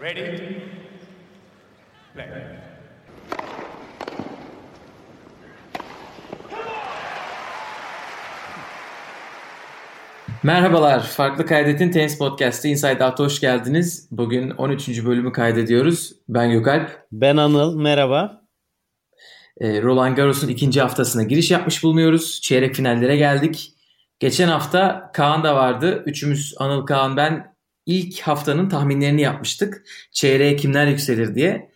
Ready? Play. Merhabalar, Farklı Kaydet'in Tenis Podcast'ı Inside Out'a hoş geldiniz. Bugün 13. bölümü kaydediyoruz. Ben Gökalp. Ben Anıl, merhaba. Ee, Roland Garros'un ikinci haftasına giriş yapmış bulunuyoruz. Çeyrek finallere geldik. Geçen hafta Kaan da vardı. Üçümüz Anıl, Kaan, ben ilk haftanın tahminlerini yapmıştık. Çeyreğe kimler yükselir diye.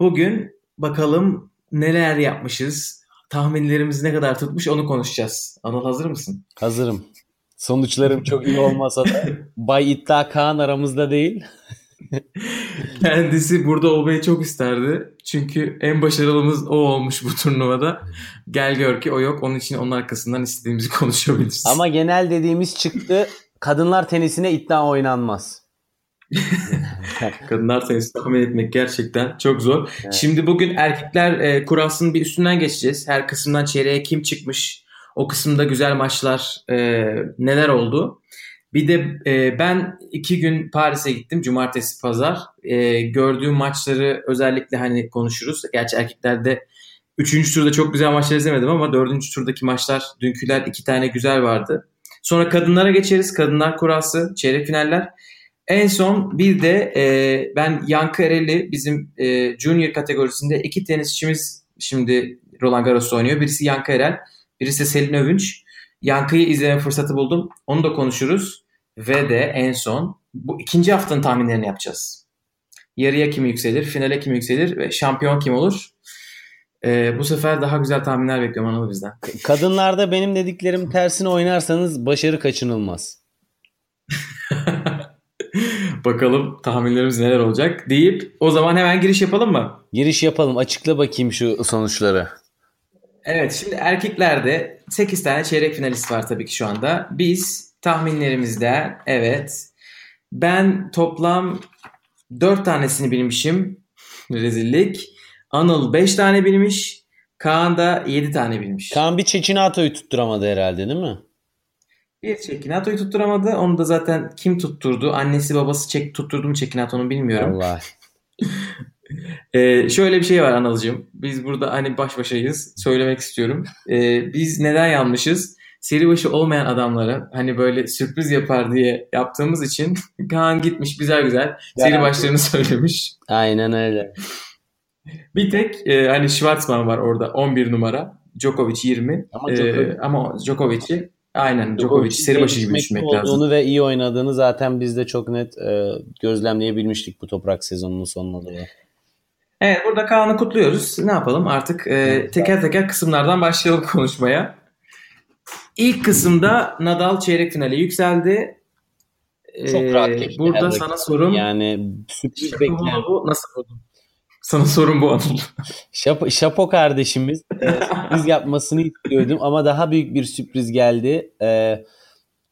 Bugün bakalım neler yapmışız. Tahminlerimiz ne kadar tutmuş onu konuşacağız. Anıl hazır mısın? Hazırım. Sonuçlarım çok iyi olmasa da Bay İddia Kaan aramızda değil. Kendisi burada olmayı çok isterdi. Çünkü en başarılımız o olmuş bu turnuvada. Gel gör ki o yok. Onun için onun arkasından istediğimizi konuşabiliriz. Ama genel dediğimiz çıktı. Kadınlar tenisine iddia oynanmaz. Kadınlar tenisi tahmin etmek gerçekten çok zor. Evet. Şimdi bugün erkekler e, kurasının bir üstünden geçeceğiz. Her kısımdan çeyreğe kim çıkmış? O kısımda güzel maçlar e, neler oldu? Bir de e, ben iki gün Paris'e gittim. Cumartesi, pazar. E, gördüğüm maçları özellikle hani konuşuruz. Gerçi erkeklerde üçüncü turda çok güzel maçlar izlemedim ama dördüncü turdaki maçlar dünküler iki tane güzel vardı. Sonra kadınlara geçeriz. Kadınlar kurası, çeyrek finaller. En son bir de e, ben Yankı Ereli bizim e, junior kategorisinde iki tenisçimiz şimdi Roland Garros'ta oynuyor. Birisi Yankı Erel, birisi Selin Övünç. Yankı'yı izleme fırsatı buldum. Onu da konuşuruz. Ve de en son bu ikinci haftanın tahminlerini yapacağız. Yarıya kim yükselir, finale kim yükselir ve şampiyon kim olur? Ee, bu sefer daha güzel tahminler bekliyorum Anıl bizden. Kadınlarda benim dediklerim tersine oynarsanız başarı kaçınılmaz. Bakalım tahminlerimiz neler olacak deyip o zaman hemen giriş yapalım mı? Giriş yapalım. Açıkla bakayım şu sonuçları. Evet şimdi erkeklerde 8 tane çeyrek finalist var tabii ki şu anda. Biz tahminlerimizde evet ben toplam 4 tanesini bilmişim. Rezillik. Anıl 5 tane bilmiş. Kaan da 7 tane bilmiş. Kaan bir Çeçinato'yu tutturamadı herhalde değil mi? Bir Çekinato'yu tutturamadı. Onu da zaten kim tutturdu? Annesi babası çek tutturdu mu Çekinato'nu bilmiyorum. Allah. ee, şöyle bir şey var Anıl'cığım. Biz burada hani baş başayız. Söylemek istiyorum. Ee, biz neden yanlışız? Seri başı olmayan adamlara hani böyle sürpriz yapar diye yaptığımız için Kaan gitmiş güzel güzel seri başlarını söylemiş. Aynen öyle. Bir tek e, hani Schwarzman var orada 11 numara. Djokovic 20. Ama, Djokovic. Ee, ama Djokovic'i aynen Djokovic seri başı gibi düşünmek lazım. Olduğunu ve iyi oynadığını zaten biz de çok net e, gözlemleyebilmiştik bu toprak sezonunun sonuna doğru. Evet burada Kaan'ı kutluyoruz. Ne yapalım artık e, teker teker kısımlardan başlayalım konuşmaya. İlk kısımda Nadal çeyrek finale yükseldi. Çok rahat geçti. Burada sana sorum. Yani sürpriz bekleyen. Bu nasıl oldu? Sana sorum bu Anıl. Şapo, Şapo kardeşimiz e, sürpriz yapmasını istiyordum ama daha büyük bir sürpriz geldi. E,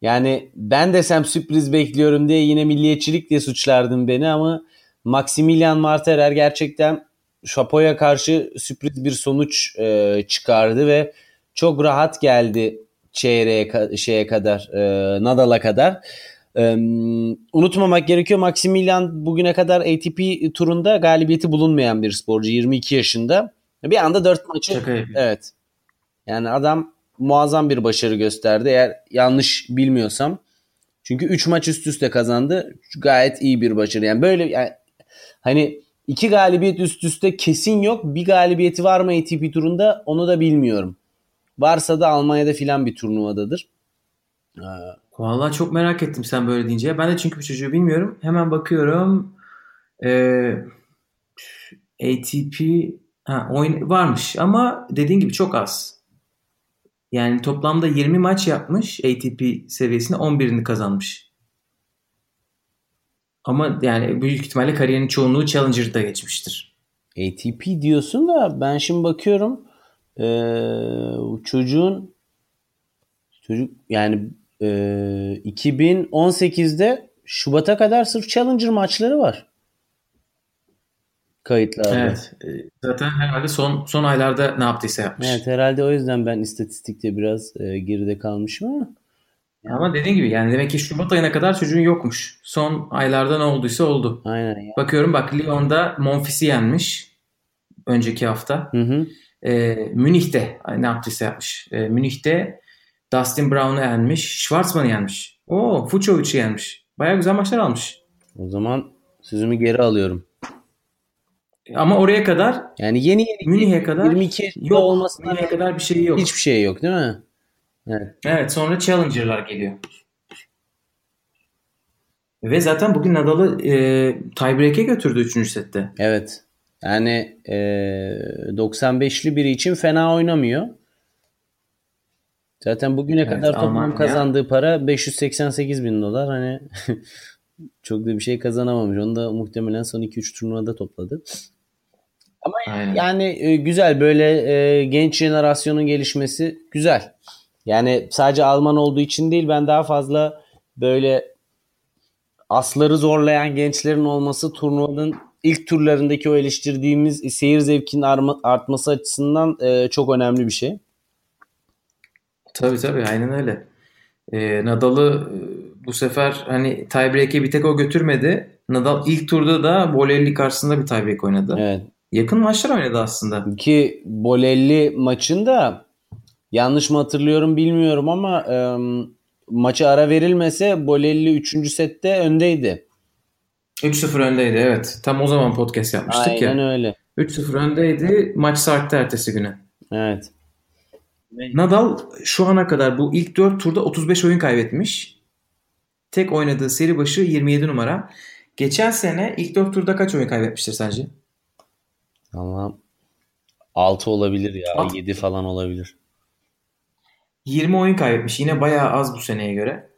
yani ben desem sürpriz bekliyorum diye yine milliyetçilik diye suçlardın beni ama Maximilian Marterer gerçekten Şapo'ya karşı sürpriz bir sonuç e, çıkardı ve çok rahat geldi çeyreğe şeye kadar e, Nadal'a kadar. E, unutmamak gerekiyor Maximilian bugüne kadar ATP turunda galibiyeti bulunmayan bir sporcu 22 yaşında. Bir anda 4 maçı evet. Yani adam muazzam bir başarı gösterdi eğer yanlış bilmiyorsam. Çünkü 3 maç üst üste kazandı. Gayet iyi bir başarı. Yani böyle yani hani iki galibiyet üst üste kesin yok. Bir galibiyeti var mı ATP turunda onu da bilmiyorum. Varsa da Almanya'da filan bir turnuvadadır. Ee, Vallahi çok merak ettim sen böyle deyince. Ben de çünkü bu çocuğu bilmiyorum. Hemen bakıyorum. Ee, ATP ha, oyun varmış ama dediğin gibi çok az. Yani toplamda 20 maç yapmış ATP seviyesinde 11'ini kazanmış. Ama yani büyük ihtimalle kariyerinin çoğunluğu Challenger'da geçmiştir. ATP diyorsun da ben şimdi bakıyorum e, çocuğun çocuk yani e, 2018'de Şubat'a kadar sırf Challenger maçları var. Kayıtlarda. Evet. Zaten herhalde son son aylarda ne yaptıysa yapmış. Evet herhalde o yüzden ben istatistikte biraz e, geride kalmışım ama Ama dediğin gibi yani demek ki Şubat ayına kadar çocuğun yokmuş. Son aylarda ne olduysa oldu. Aynen ya. Bakıyorum bak Lyon'da Monfils'i yenmiş. Önceki hafta. Hı hı. Ee, Münih'te ne yaptıysa yapmış. Ee, Münih'te Dustin Brown'u yenmiş. Schwarzman'ı yenmiş. Oo, Fucovic'i yenmiş. Baya güzel maçlar almış. O zaman sözümü geri alıyorum. Ama oraya kadar Yani yeni yeni Münih'e kadar 22 yaşında yok. olmasına Münih'e kadar bir şey yok. hiçbir şey yok değil mi? Evet. Evet sonra Challenger'lar geliyor. Ve zaten bugün Nadal'ı e, tiebreak'e götürdü 3. sette. Evet. Yani e, 95'li biri için fena oynamıyor. Zaten bugüne Evet, kadar toplam Almanya. kazandığı para 588 bin dolar. Hani çok da bir şey kazanamamış. Onu da muhtemelen son 2-3 turnuvada topladı. Ama Aynen. yani e, güzel böyle e, genç jenerasyonun gelişmesi güzel. Yani sadece Alman olduğu için değil ben daha fazla böyle asları zorlayan gençlerin olması turnuvanın ilk turlarındaki o eleştirdiğimiz seyir zevkinin artması açısından e, çok önemli bir şey. Tabii tabii aynen öyle. E, Nadal'ı bu sefer hani tiebreak'e bir tek o götürmedi. Nadal ilk turda da Bolelli karşısında bir tiebreak oynadı. Evet. Yakın maçlar oynadı aslında. Ki Bolelli maçında yanlış mı hatırlıyorum bilmiyorum ama e, maça ara verilmese Bolelli 3. sette öndeydi. 3-0 öndeydi evet. Tam o zaman podcast yapmıştık Aynen ya. öyle. 3-0 öndeydi. Maç sarktı ertesi güne. Evet. Nadal şu ana kadar bu ilk 4 turda 35 oyun kaybetmiş. Tek oynadığı seri başı 27 numara. Geçen sene ilk 4 turda kaç oyun kaybetmiştir sence? Ama 6 olabilir ya. Alt- 7 falan olabilir. 20 oyun kaybetmiş. Yine bayağı az bu seneye göre.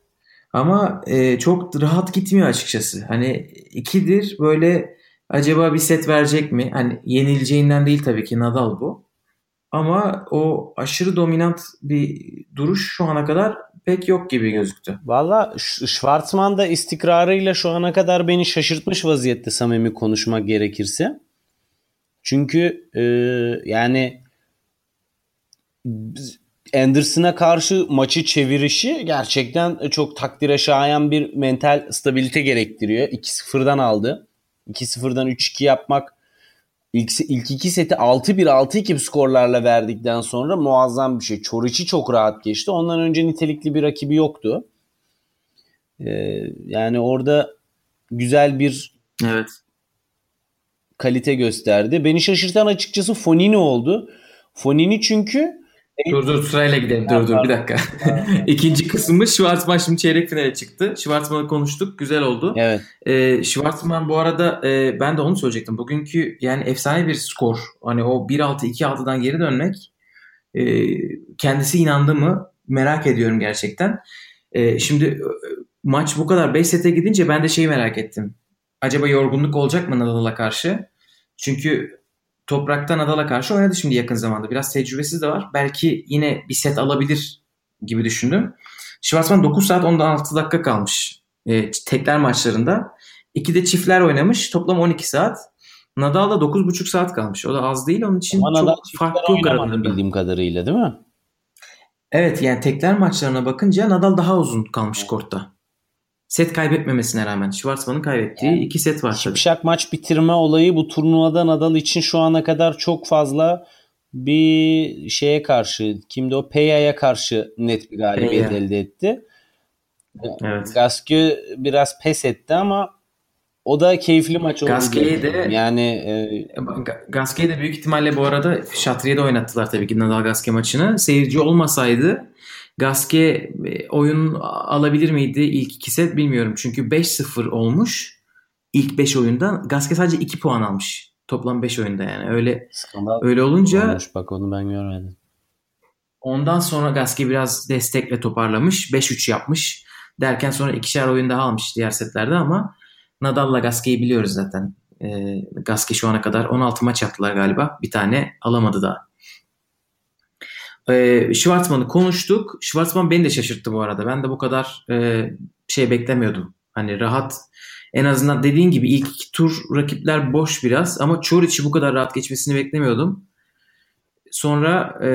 Ama e, çok rahat gitmiyor açıkçası. Hani ikidir böyle acaba bir set verecek mi? Hani yenileceğinden değil tabii ki Nadal bu. Ama o aşırı dominant bir duruş şu ana kadar pek yok gibi gözüktü. Valla Schwartzman da istikrarıyla şu ana kadar beni şaşırtmış vaziyette samimi konuşmak gerekirse. Çünkü e, yani Anderson'a karşı maçı çevirişi gerçekten çok takdire şayan bir mental stabilite gerektiriyor. 2-0'dan aldı. 2-0'dan 3-2 yapmak ilk, ilk iki seti 6-1 6-2 skorlarla verdikten sonra muazzam bir şey. Çoriç'i çok rahat geçti. Ondan önce nitelikli bir rakibi yoktu. Ee, yani orada güzel bir Evet. kalite gösterdi. Beni şaşırtan açıkçası Fonini oldu. Fonini çünkü Dur dur sırayla gidelim. Dur dur bir dakika. İkinci kısmımız Schwarzman şimdi çeyrek finale çıktı. Schwarzman'ı konuştuk. Güzel oldu. evet Ee, Schwarzman bu arada e, ben de onu söyleyecektim. Bugünkü yani efsane bir skor. Hani o 1-6 2-6'dan geri dönmek e, kendisi inandı mı merak ediyorum gerçekten. E, şimdi e, maç bu kadar 5 sete gidince ben de şeyi merak ettim. Acaba yorgunluk olacak mı Nadal'a karşı? Çünkü toprakta Nadal'a karşı oynadı şimdi yakın zamanda. Biraz tecrübesiz de var. Belki yine bir set alabilir gibi düşündüm. Schwarzman 9 saat 16 dakika kalmış e, tekler maçlarında. İki de çiftler oynamış. Toplam 12 saat. Nadal da 9,5 saat kalmış. O da az değil. Onun için ama çok Nadal fark çiftler yok oynamadı bildiğim kadarıyla değil mi? Evet yani tekler maçlarına bakınca Nadal daha uzun kalmış kortta. Set kaybetmemesine rağmen. Schwarzman'ın kaybettiği Yani iki set var tabii. Şipşak maç bitirme olayı bu turnuvada Nadal için şu ana kadar çok fazla bir şeye karşı kimdi o Peya'ya karşı net bir galibiyet Peya. elde etti. Evet. Gasquet biraz pes etti ama o da keyifli maç oldu. Gasquet'i diye. de- yani e, Ga- Gasquet'i de büyük ihtimalle bu arada Şatriye'de oynattılar tabii ki Nadal Gasquet maçını. Seyirci olmasaydı Gasquet e, oyun alabilir miydi ilk iki set bilmiyorum. Çünkü 5-0 olmuş ilk 5 oyunda. Gasquet sadece 2 puan almış. Toplam 5 oyunda yani. Öyle skandal öyle olunca olmuş bak onu ben görmedim. ondan sonra Gasquet biraz destekle toparlamış. 5-3 yapmış. Derken sonra ikişer oyun daha almış diğer setlerde ama Nadal'la Gasquet'i biliyoruz zaten. E, Gasquet şu ana kadar 16 maç yaptılar galiba. Bir tane alamadı daha. E, Schwarzman'ı konuştuk. Schwarzman beni de şaşırttı bu arada. Ben de bu kadar e, şey beklemiyordum. Hani rahat en azından dediğin gibi ilk iki tur rakipler boş biraz ama Çoriç'i bu kadar rahat geçmesini beklemiyordum. Sonra e,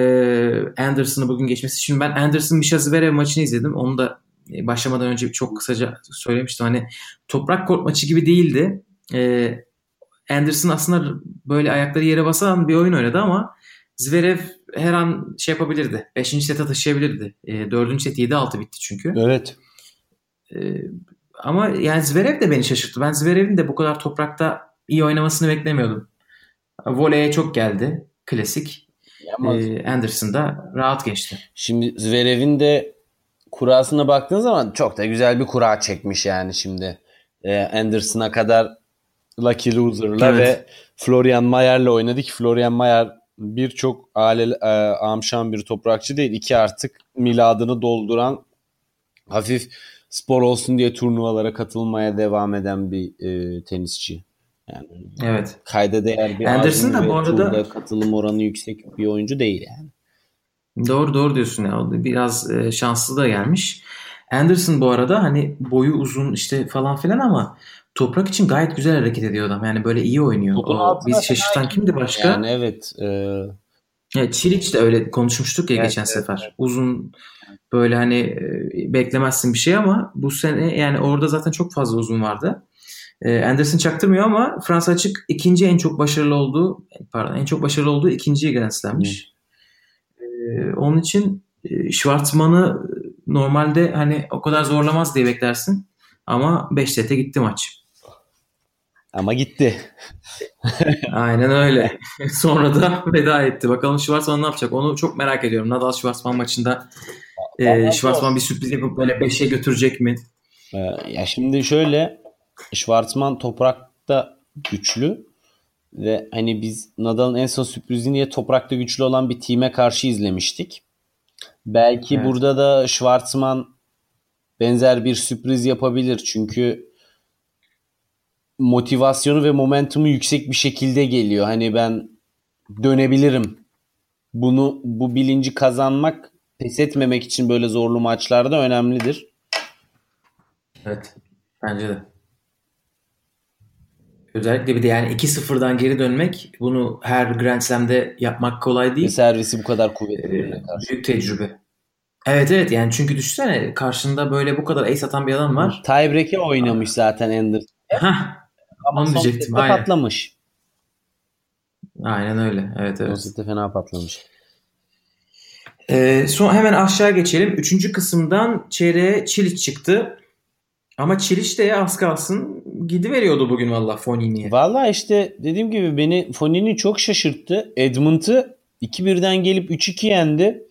Anderson'ı bugün geçmesi. Şimdi ben Anderson Mişazverev maçını izledim. Onu da e, başlamadan önce çok kısaca söylemiştim. Hani toprak kort maçı gibi değildi. E, Anderson aslında böyle ayakları yere basan bir oyun oynadı ama Zverev her an şey yapabilirdi. Beşinci sete taşıyabilirdi. E, dördüncü set 7-6 bitti çünkü. Evet. E, ama yani Zverev de beni şaşırttı. Ben Zverev'in de bu kadar toprakta iyi oynamasını beklemiyordum. Voley'e çok geldi. Klasik. Ama E, Anderson da rahat geçti. Şimdi Zverev'in de kurasına baktığın zaman çok da güzel bir kura çekmiş yani şimdi. Ee, Anderson'a kadar Lucky Loser'la Evet. ve Florian Mayer'le oynadı ki Florian Mayer birçok aile, e, amşan bir toprakçı değil. iki artık miladını dolduran hafif spor olsun diye turnuvalara katılmaya devam eden bir e, tenisçi. Yani Evet. kayda değer bir Anderson da bu arada- katılım oranı yüksek bir oyuncu değil yani. Doğru doğru diyorsun ya. Biraz e, şanslı da gelmiş. Anderson bu arada hani boyu uzun işte falan filan ama toprak için gayet güzel hareket ediyor adam. Yani böyle iyi oynuyor. Topun O, bizi şaşırtan kimdi başka? Yani evet. e, Ya Çiliç de öyle konuşmuştuk ya Evet, geçen evet, sefer. Uzun böyle hani e, beklemezsin bir şey ama bu sene yani orada zaten çok fazla uzun vardı. E, Anderson çaktırmıyor ama Fransa açık ikinci en çok başarılı olduğu pardon en çok başarılı olduğu ikinci Grand Slam'miş. E, onun için e, Schwartzman'ı normalde hani o kadar zorlamaz diye beklersin. Ama 5 sete gitti maç. Ama gitti. Aynen öyle. Sonra da veda etti. Bakalım Schwarzman ne yapacak? Onu çok merak ediyorum. Nadal Schwarzman maçında e, Schwarzman bir sürpriz yapıp böyle 5'e götürecek mi? Ee, ya şimdi şöyle Schwartzman toprakta güçlü ve hani biz Nadal'ın en son sürprizini diye toprakta güçlü olan bir time karşı izlemiştik. Belki Evet. burada da Schwartzman benzer bir sürpriz yapabilir çünkü motivasyonu ve momentumu yüksek bir şekilde geliyor. Hani ben dönebilirim. Bunu bu bilinci kazanmak pes etmemek için böyle zorlu maçlarda önemlidir. Evet. Bence de. Özellikle bir de yani 2-0'dan geri dönmek bunu her Grand Slam'de yapmak kolay Ve değil. servisi bu kadar kuvvetli. Ee, büyük tecrübe. Evet evet yani çünkü düşünsene karşında böyle bu kadar ace atan bir adam var. Tiebreak'e oynamış zaten Ender. Hah, Ama Onu diyecektim, aynen. patlamış. aynen öyle. Evet evet. sette fena patlamış. Ee, son hemen aşağı geçelim. Üçüncü kısımdan çeyreğe Çiliç çıktı. Ama Çiliç de az kalsın gidiveriyordu bugün valla Fonini'ye. Valla işte dediğim gibi beni Fonini çok şaşırttı. Edmund'ı 2-1'den gelip 3-2 yendi.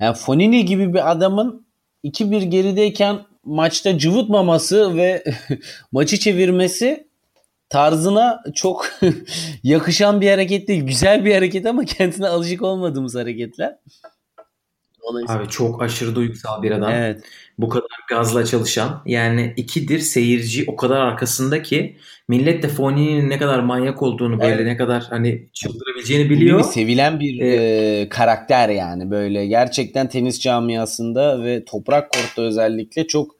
Yani Fonini gibi bir adamın 2-1 gerideyken maçta cıvıtmaması ve maçı çevirmesi tarzına çok yakışan bir hareket değil. Güzel bir hareket ama kendine alışık olmadığımız hareketler. Dolayısıyla Abi çok aşırı duygusal bir adam. evet. Bu kadar gazla çalışan. Yani ikidir seyirci o kadar arkasında ki millet de Fonini'nin ne kadar manyak olduğunu böyle Evet. ne kadar hani çıldırabileceğini Biliyor. biliyor. Sevilen bir Evet. e, karakter yani böyle gerçekten tenis camiasında ve toprak kortta özellikle çok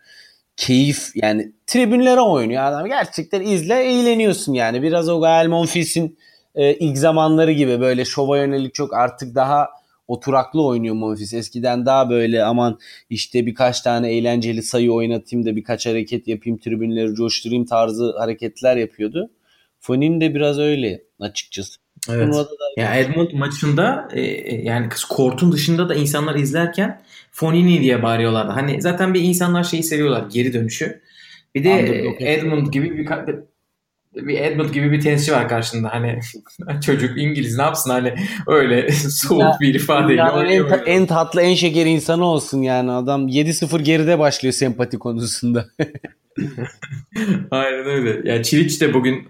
keyif yani tribünlere oynuyor adam gerçekten izle eğleniyorsun yani biraz o Gael Monfils'in e, ilk zamanları gibi böyle şova yönelik çok artık daha oturaklı oynuyor Monfils. Eskiden daha böyle aman işte birkaç tane eğlenceli sayı oynatayım da birkaç hareket yapayım tribünleri coşturayım tarzı hareketler yapıyordu. Fonin de biraz öyle açıkçası. Evet. Da Ya Edmund maçında e, e, yani kortun dışında da insanlar izlerken Fonini diye bağırıyorlardı. Hani zaten bir insanlar şeyi seviyorlar geri dönüşü. Bir de Underdog Edmund gibi bir bir Edmund gibi bir tenisçi var karşında. Hani çocuk İngiliz ne yapsın hani öyle soğuk Ya, bir ifadeyle Dünyanın en, ta- en tatlı, en şeker insanı olsun yani. Adam 7-0 geride başlıyor sempati konusunda. Aynen öyle. Yani Çiliç de bugün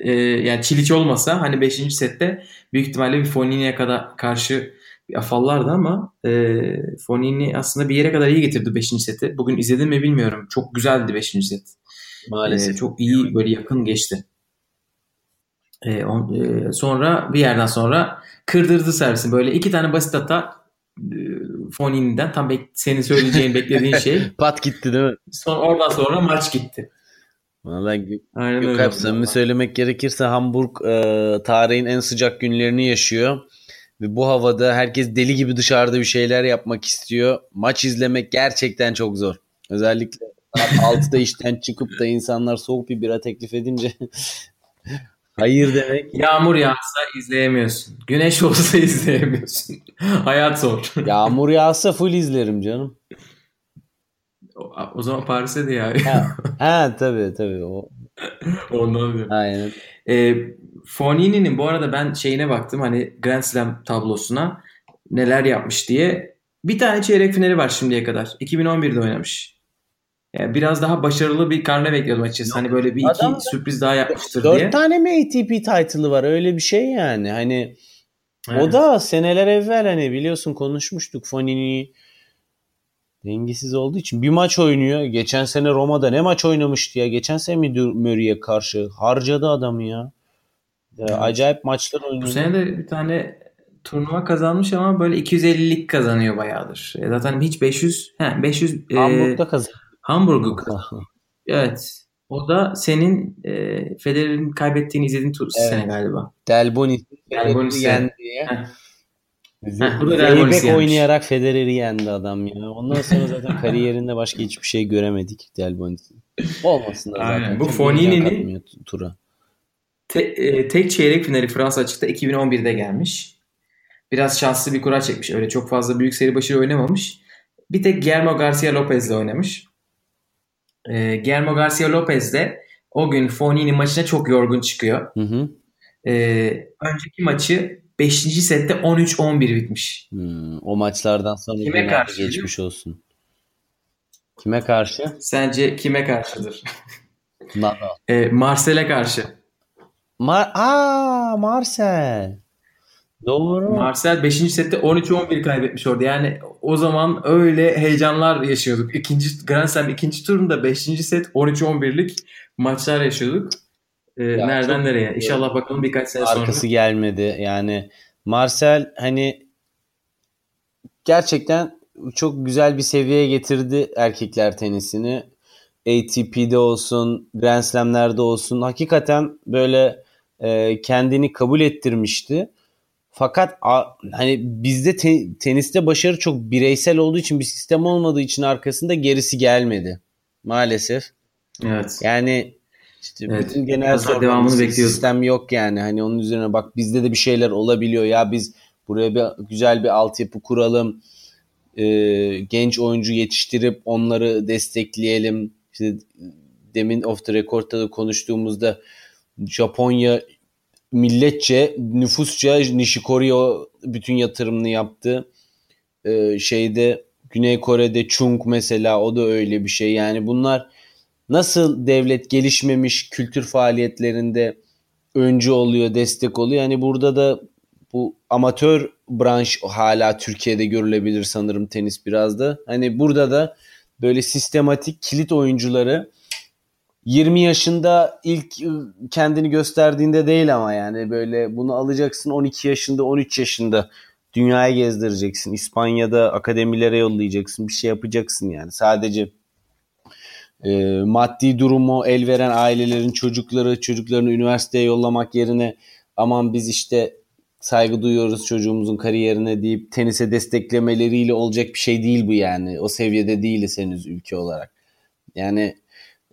e, yani Çiliç olmasa hani 5. sette büyük ihtimalle bir Fonini'ye kadar karşı afallardı ama e, Fonini aslında bir yere kadar iyi getirdi 5. seti. Bugün izledim mi bilmiyorum. Çok güzeldi 5. set. E, çok iyi böyle yakın geçti. E, on- e, sonra bir yerden sonra kırdırdı servisi. Böyle iki tane basit hata e, Fonini'den tam bek- senin söyleyeceğin beklediğin şey. Pat gitti değil mi? Son, oradan sonra maç gitti. Öyle. Gökalp samimi söylemek gerekirse Hamburg e, tarihin en sıcak günlerini yaşıyor. Ve bu havada herkes deli gibi dışarıda bir şeyler yapmak istiyor. Maç izlemek gerçekten çok zor. Özellikle saat 6'da işten çıkıp da insanlar soğuk bir bira teklif edince hayır demek. Yağmur yağsa izleyemiyorsun. Güneş olsa izleyemiyorsun. Hayat zor. Yağmur yağsa full izlerim canım. O, o zaman Paris'e de ya. Ha, ha tabii tabii. O, Ondan diyorum. aynen. E, Fognini'nin bu arada ben şeyine baktım hani Grand Slam tablosuna neler yapmış diye. Bir tane çeyrek finali var şimdiye kadar. 2011'de oynamış. Yani biraz daha başarılı bir karne bekliyordum açıkçası. Hani böyle bir iki Adam da- sürpriz daha yapmıştır Dört diye. tane mi ATP title'ı var öyle bir şey yani. Hani Evet. o da seneler evvel hani biliyorsun konuşmuştuk Fonini dengesiz olduğu için bir maç oynuyor. Geçen sene Roma'da ne maç oynamıştı ya. Geçen sene mi Murray'e karşı harcadı adamı ya. Ya Evet. Acayip maçlar Bu oynuyor. sene de bir tane turnuva kazanmış ama böyle 250'lik kazanıyor bayağıdır. E, Zaten hiç 500 he, 500 e, Hamburg'da kazandı. Hamburg'u kazandı. Evet. O da senin e, Federer'in kaybettiğini izlediğin tur Evet. sene galiba. Delbonis Delbonis'i yendi ya. Bu Zeybek oynayarak Federer'i yendi adam ya. Ondan sonra zaten kariyerinde başka hiçbir şey göremedik Delbonis'in. Olmasın da zaten. Aynen. Bu tura. Te- e, tek çeyrek finali Fransa açıkta 2011'de gelmiş. Biraz şanslı bir kura çekmiş. Öyle çok fazla büyük seri başarı oynamamış. Bir tek Guillermo Garcia Lopez'le oynamış. E, Guillermo Garcia Lopez de o gün Fognini maçına çok yorgun çıkıyor. Hı hı. E, önceki maçı 5. sette 13-11 bitmiş. Hmm, o maçlardan sonra Kime karşı geçmiş olsun. Kime karşı? Sence kime karşıdır? E, Marcel'e karşı. Mar Aa, Marcel. Doğru. Marcel 5. sette 13-11 kaybetmiş orada. Yani o zaman öyle heyecanlar yaşıyorduk. İkinci Grand Slam ikinci turunda 5. set 13-11'lik maçlar yaşıyorduk. Ee, nereden çok- nereye? İnşallah bakalım birkaç sene sonra. Arkası gelmedi. Yani Marcel hani gerçekten çok güzel bir seviyeye getirdi erkekler tenisini. ATP'de olsun, Grand Slam'lerde olsun. Hakikaten böyle e, kendini kabul ettirmişti. Fakat a- hani bizde te- teniste başarı çok bireysel olduğu için bir sistem olmadığı için arkasında gerisi gelmedi. Maalesef. Evet. Yani işte Evet. bütün genel devamını bir bekliyorduk. sistem yok yani. Hani onun üzerine bak bizde de bir şeyler olabiliyor. Ya biz buraya bir güzel bir altyapı kuralım. Ee, genç oyuncu yetiştirip onları destekleyelim. İşte demin off the record'da da konuştuğumuzda Japonya milletçe, nüfusça Nishikori'ye bütün yatırımını yaptı. Ee, şeyde Güney Kore'de Chung mesela o da öyle bir şey. Yani bunlar nasıl devlet gelişmemiş kültür faaliyetlerinde öncü oluyor, destek oluyor. Yani burada da bu amatör branş hala Türkiye'de görülebilir sanırım tenis biraz da. Hani burada da böyle sistematik kilit oyuncuları 20 yaşında ilk ıı, kendini gösterdiğinde değil ama yani böyle bunu alacaksın 12 yaşında 13 yaşında dünyaya gezdireceksin. İspanya'da akademilere yollayacaksın bir şey yapacaksın yani sadece e, maddi durumu el veren ailelerin çocukları çocuklarını üniversiteye yollamak yerine aman biz işte saygı duyuyoruz çocuğumuzun kariyerine deyip tenise desteklemeleriyle olacak bir şey değil bu yani. O seviyede değiliz henüz ülke olarak. Yani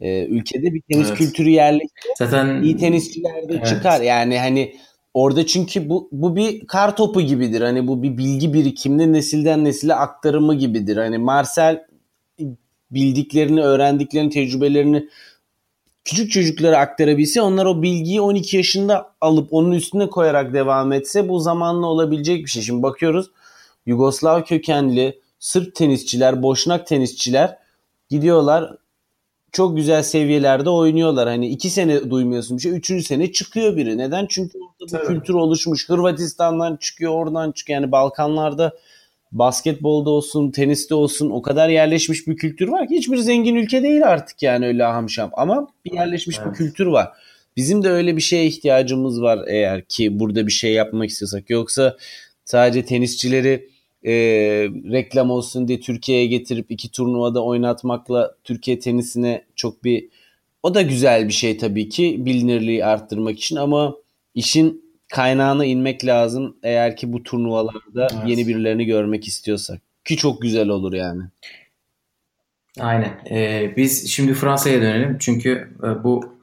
e, ülkede bir tenis Evet. kültürü yerleşti. Zaten İyi tenisçiler de Evet. çıkar. Yani hani orada çünkü bu bu bir kar topu gibidir. Hani bu bir bilgi birikimini nesilden nesile aktarımı gibidir. Hani Marcel bildiklerini, öğrendiklerini, tecrübelerini küçük çocuklara aktarabilse onlar o bilgiyi 12 yaşında alıp onun üstüne koyarak devam etse bu zamanla olabilecek bir şey. Şimdi bakıyoruz Yugoslav kökenli Sırp tenisçiler, Boşnak tenisçiler gidiyorlar çok güzel seviyelerde oynuyorlar. Hani iki sene duymuyorsun bir şey. Üçüncü sene çıkıyor biri. Neden? Çünkü orada Tabii. kültür oluşmuş. Hırvatistan'dan çıkıyor, oradan çıkıyor. Yani Balkanlarda basketbolda olsun, teniste olsun o kadar yerleşmiş bir kültür var ki hiçbir zengin ülke değil artık yani öyle hamşam. Ama bir yerleşmiş bir Evet. kültür var. Bizim de öyle bir şeye ihtiyacımız var eğer ki burada bir şey yapmak istiyorsak. Yoksa sadece tenisçileri e, reklam olsun diye Türkiye'ye getirip iki turnuvada oynatmakla Türkiye tenisine çok bir o da güzel bir şey tabii ki bilinirliği arttırmak için ama işin kaynağına inmek lazım eğer ki bu turnuvalarda Evet. yeni birilerini görmek istiyorsak. Ki çok güzel olur yani. Aynen. Ee, biz şimdi Fransa'ya dönelim. Çünkü e, bu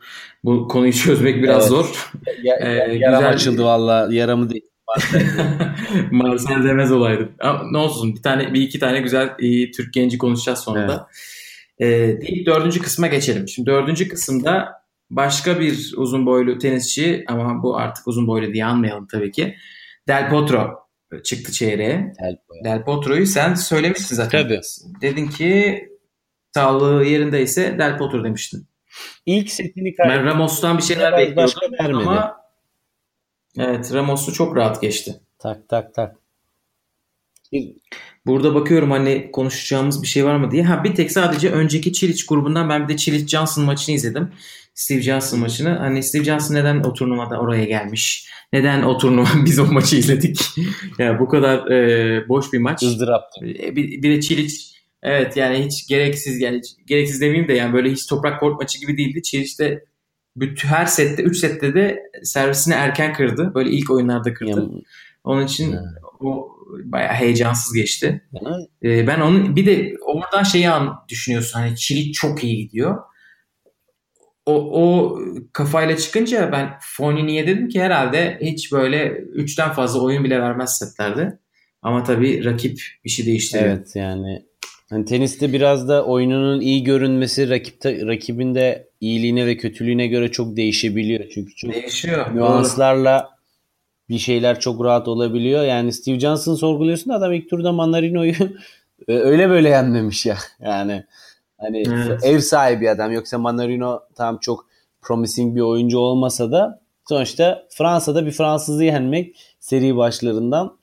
bu konuyu çözmek biraz Evet. zor. Ya, Ee, yaram güzel- açıldı valla. Yaramı değil. Marcel demez olaydı. Ama ne olsun bir tane bir iki tane güzel iyi Türk genci konuşacağız sonra da. Ee, deyip dördüncü kısma geçelim. Şimdi dördüncü kısımda başka bir uzun boylu tenisçi ama bu artık uzun boylu diye anmayalım tabii ki. Del Potro çıktı çeyreğe. Del Potro'yu sen söylemiştin zaten. Tabii. Dedin ki sağlığı yerindeyse Del Potro demiştin. İlk setini Ben kaybetti. Ramos'tan bir şeyler bekliyordum ama evet Ramos'u çok rahat geçti. Tak tak tak. Bir- Burada bakıyorum hani konuşacağımız bir şey var mı diye. Ha bir tek sadece önceki Çiliç grubundan ben bir de Çiliç Johnson maçını izledim. Steve Johnson maçını. Hani Steve Johnson neden o turnuvada oraya gelmiş? Neden o turnuva biz o maçı izledik? ya bu kadar e, boş bir maç. ızdıraptı. E, Bir, bir de Çiliç evet yani hiç gereksiz yani hiç- gereksiz demeyeyim de yani böyle hiç toprak kort maçı gibi değildi. Çiliç de bütün her sette 3 sette de servisini erken kırdı. Böyle ilk oyunlarda kırdı. Yani, Onun için Ha. o bayağı heyecansız geçti. Ee, ben onun bir de oradan şeyi an düşünüyorsun hani Çilik çok iyi gidiyor. O, o kafayla çıkınca ben Fonini'ye dedim ki herhalde hiç böyle 3'ten fazla oyun bile vermez setlerde. Ama tabii rakip işi değiştiriyor. Evet yani hani teniste biraz da oyununun iyi görünmesi rakipte rakibin de iyiliğine ve kötülüğüne göre çok değişebiliyor. Çünkü çok Değişiyor. Nüanslarla bir şeyler çok rahat olabiliyor. Yani Steve Johnson sorguluyorsun da adam ilk turda Manarino'yu öyle böyle yenmemiş ya. Yani hani Evet. ev sahibi adam yoksa Manarino tam çok promising bir oyuncu olmasa da sonuçta Fransa'da bir Fransızı yenmek seri başlarından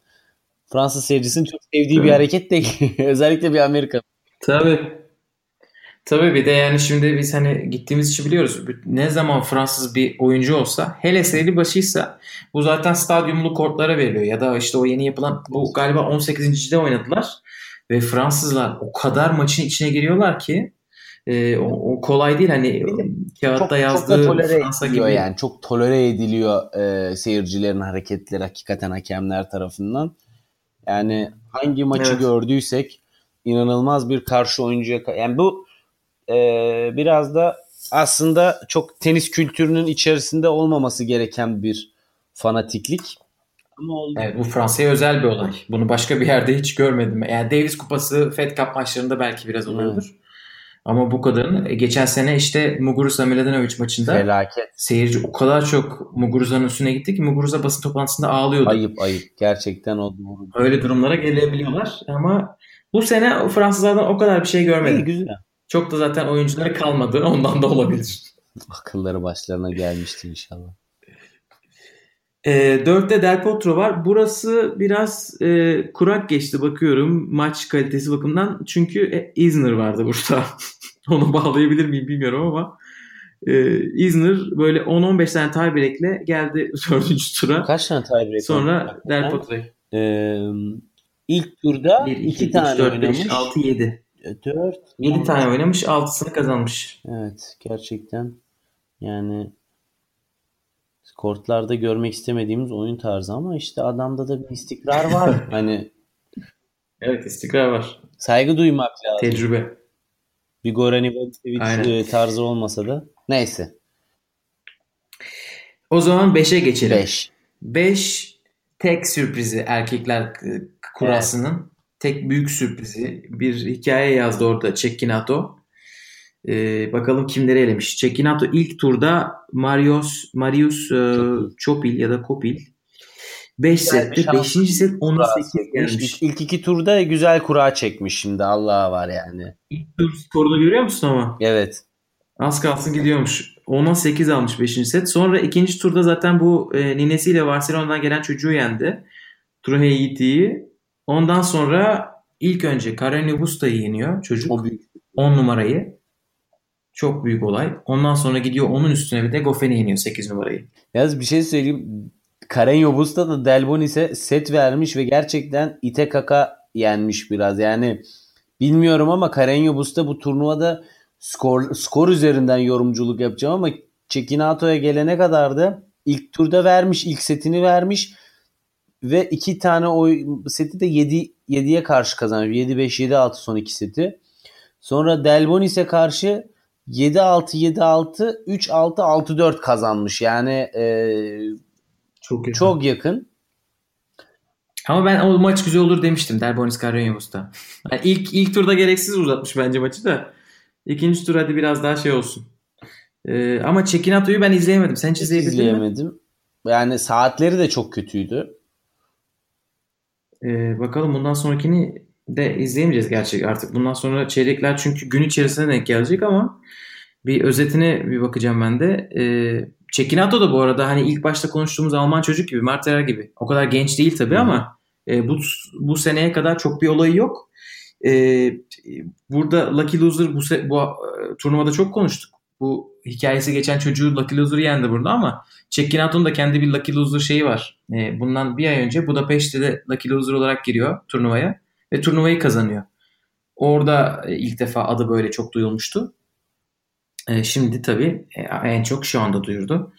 Fransız seyircisinin çok sevdiği bir hareket değil. Özellikle bir Amerika. Tabii. Tabii bir de yani şimdi biz hani gittiğimiz için biliyoruz. Ne zaman Fransız bir oyuncu olsa hele seri başıysa bu zaten stadyumlu kortlara veriliyor. Ya da işte o yeni yapılan bu galiba 18. de oynadılar. Ve Fransızlar o kadar maçın içine giriyorlar ki e, o, o kolay değil. Hani kağıtta Çok, çok yazdığı tolere Fransa gibi. yani. Çok tolere ediliyor e, seyircilerin hareketleri hakikaten hakemler tarafından. Yani hangi maçı Evet. gördüysek inanılmaz bir karşı oyuncuya yani bu e, biraz da aslında çok tenis kültürünün içerisinde olmaması gereken bir fanatiklik. Ama oldu. Evet, bu Fransa'ya özel bir olay. Bunu başka bir yerde hiç görmedim. Yani Davis Kupası, Fed Cup maçlarında belki biraz oluyordur. Ama bu kadarını e, geçen sene işte Muguruza Miladinovic maçında Felaket. seyirci o kadar çok Muguruza'nın üstüne gitti ki Muguruza basın toplantısında ağlıyordu. Ayıp ayıp. Gerçekten o doğru. Öyle durumlara gelebiliyorlar ama bu sene Fransızlardan o kadar bir şey İyi, görmedim. güzel. Çok da zaten oyuncuları kalmadı. Ondan da olabilir. Akılları başlarına gelmiştir inşallah. E, dörtte Del Potro var. Burası biraz e, kurak geçti bakıyorum maç kalitesi bakımından. Çünkü e, Isner vardı burada. Onu bağlayabilir miyim bilmiyorum ama e, Isner böyle 10-15 tane tiebreak'le geldi dördüncü tura. Kaç tane tiebreak Sonra? Del Potro. Ee, ilk turda 1, 2 2, tane 4, oynamış. 5, 6, 7. 4. 7 tane oynamış 6'sını kazanmış. Evet gerçekten yani kortlarda görmek istemediğimiz oyun tarzı ama işte adamda da bir istikrar var. hani Evet istikrar var. saygı duymak lazım. Tecrübe. Bir Goran Ivanisevic e, tarzı olmasa da. Neyse. O zaman 5'e geçelim. 5. 5 tek sürprizi erkekler e, kurasının tek büyük sürprizi bir hikaye yazdı orada Cecchinato. Ee, bakalım kimleri elemiş. Cecchinato ilk turda Marius Marius e, Çopil. Ya da Kopil 5 sette şans. 5. set 18 gelmiş. İlk, ilk iki turda güzel kura çekmiş şimdi. Allah'a var yani. İlk tur skorunu görüyor musun ama? Evet. Az kalsın gidiyormuş. 10'a 8 almış 5. set. Sonra ikinci turda zaten bu e, ninesiyle Barcelona'dan gelen çocuğu yendi. Trujillo'yu. Ondan sonra ilk önce Carreño Busta'yı yeniyor çocuk. O büyük. 10 numarayı. Çok büyük olay. Ondan sonra gidiyor onun üstüne bir de Goffen'i yeniyor 8 numarayı. Yalnız bir şey söyleyeyim. Karen Busta da Delbonis'e set vermiş ve gerçekten ite kaka yenmiş biraz. Yani bilmiyorum ama Karen Busta bu turnuvada skor, skor üzerinden yorumculuk yapacağım ama Çekinato'ya gelene kadar da ilk turda vermiş, ilk setini vermiş ve iki tane oy seti de 7 7'ye karşı kazanmış. 7-5 7-6 son iki seti. Sonra Delbonis'e karşı 7-6 7-6 3-6 6-4 kazanmış. Yani e, Çok yakın. çok yakın. Ama ben o maç güzel olur demiştim Delbonis Carreños'ta. Yani ilk ilk turda gereksiz uzatmış bence maçı da. İkinci tur hadi biraz daha şey olsun. Ee, ama Çekinato'yu ben izleyemedim. Sen hiç izleyebildin mi? izleyemedim. Yani saatleri de çok kötüydü. Ee, bakalım bundan sonrakini de izleyemeyeceğiz gerçek artık. Bundan sonra çeyrekler çünkü gün içerisinde denk gelecek ama bir özetine bir bakacağım ben de. Ee, Çekinato da bu arada hani ilk başta konuştuğumuz Alman çocuk gibi, Mert Erer gibi. O kadar genç değil tabii Hı hı. ama e, bu bu seneye kadar çok bir olayı yok. Ee, burada Lucky Loser bu, se- bu e, turnuvada çok konuştuk. Bu hikayesi geçen çocuğu Lucky Loser yendi burada ama Çekinato'nun da kendi bir Lucky Loser şeyi var. Ee, bundan bir ay önce Budapeşte de Lucky Loser olarak giriyor turnuvaya ve turnuvayı kazanıyor. Orada e, ilk defa adı böyle çok duyulmuştu. E, şimdi tabii e, en çok şu anda duyurdu.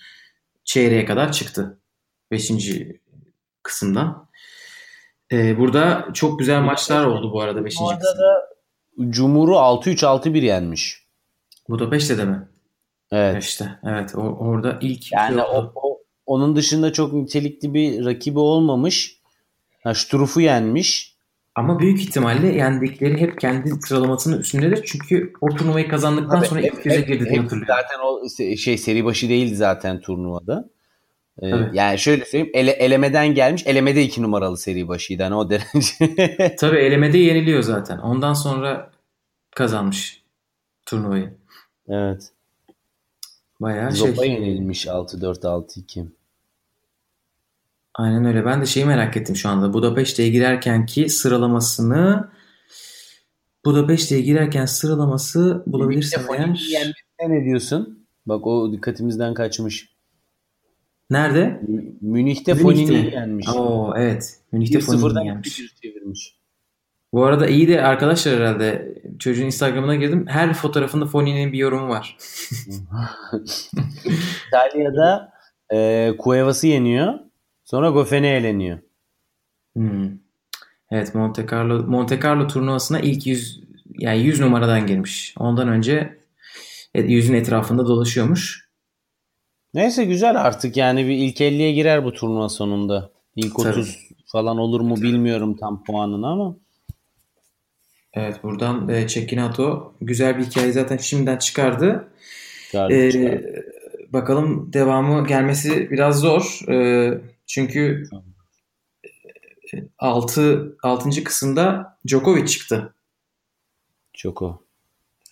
Çeyreğe kadar çıktı. Beşinci kısımdan. Burada çok güzel maçlar oldu bu arada beşinci Orada kısım. da Cumhur'u 6-3 6-1 yenmiş. Budapeşte'de mi? Evet. İşte evet o, orada ilk Yani o, o- onun dışında çok nitelikli bir rakibi olmamış. Ha, Sturuf'u yenmiş. Ama büyük ihtimalle yendikleri hep kendi sıralamasının üstündedir. Çünkü o turnuvayı kazandıktan Tabii, sonra hep- ilk yüze girdi diye hatırlıyorum. Zaten o şey seri başı değildi zaten turnuvada. Ee, yani şöyle söyleyeyim ele, elemeden gelmiş. Elemede iki numaralı seri başıydı. Hani o derece. Tabii elemede yeniliyor zaten. Ondan sonra kazanmış turnuvayı. evet. Bayağı şey. Zopa yenilmiş 6-4 6-2. Aynen öyle. Ben de şeyi merak ettim şu anda. Budapeşte'ye girerkenki sıralamasını Budapeşte'ye girerken sıralaması bulabilirsem eğer. yenmesine ne diyorsun? Bak o dikkatimizden kaçmış. Nerede? Mü- Münih'te. Fognini yenmiş. Oo evet. Münih'te 1-0'dan Fognini yenmiş. 2-1 çevirmiş. Bu arada iyi de arkadaşlar herhalde çocuğun Instagram'ına girdim. Her fotoğrafında Fognini'nin bir yorumu var. İtalya'da e, Cuevas'ı yeniyor. Sonra Goffen'e eleniyor. Hmm. Evet Monte Carlo Monte Carlo turnuvasına ilk 100 yani 100 numaradan girmiş. Ondan önce yüzün etrafında dolaşıyormuş. Neyse güzel artık yani bir ilk 50'ye girer bu turnuva sonunda. İlk Tabii. 30 falan olur mu bilmiyorum tam puanını ama. Evet buradan e, Cecchinato güzel bir hikaye zaten şimdiden çıkardı. Çıkardı, Ee, çıkardı. bakalım devamı gelmesi biraz zor. Ee, çünkü 6 6. kısımda Djokovic çıktı. Çok o.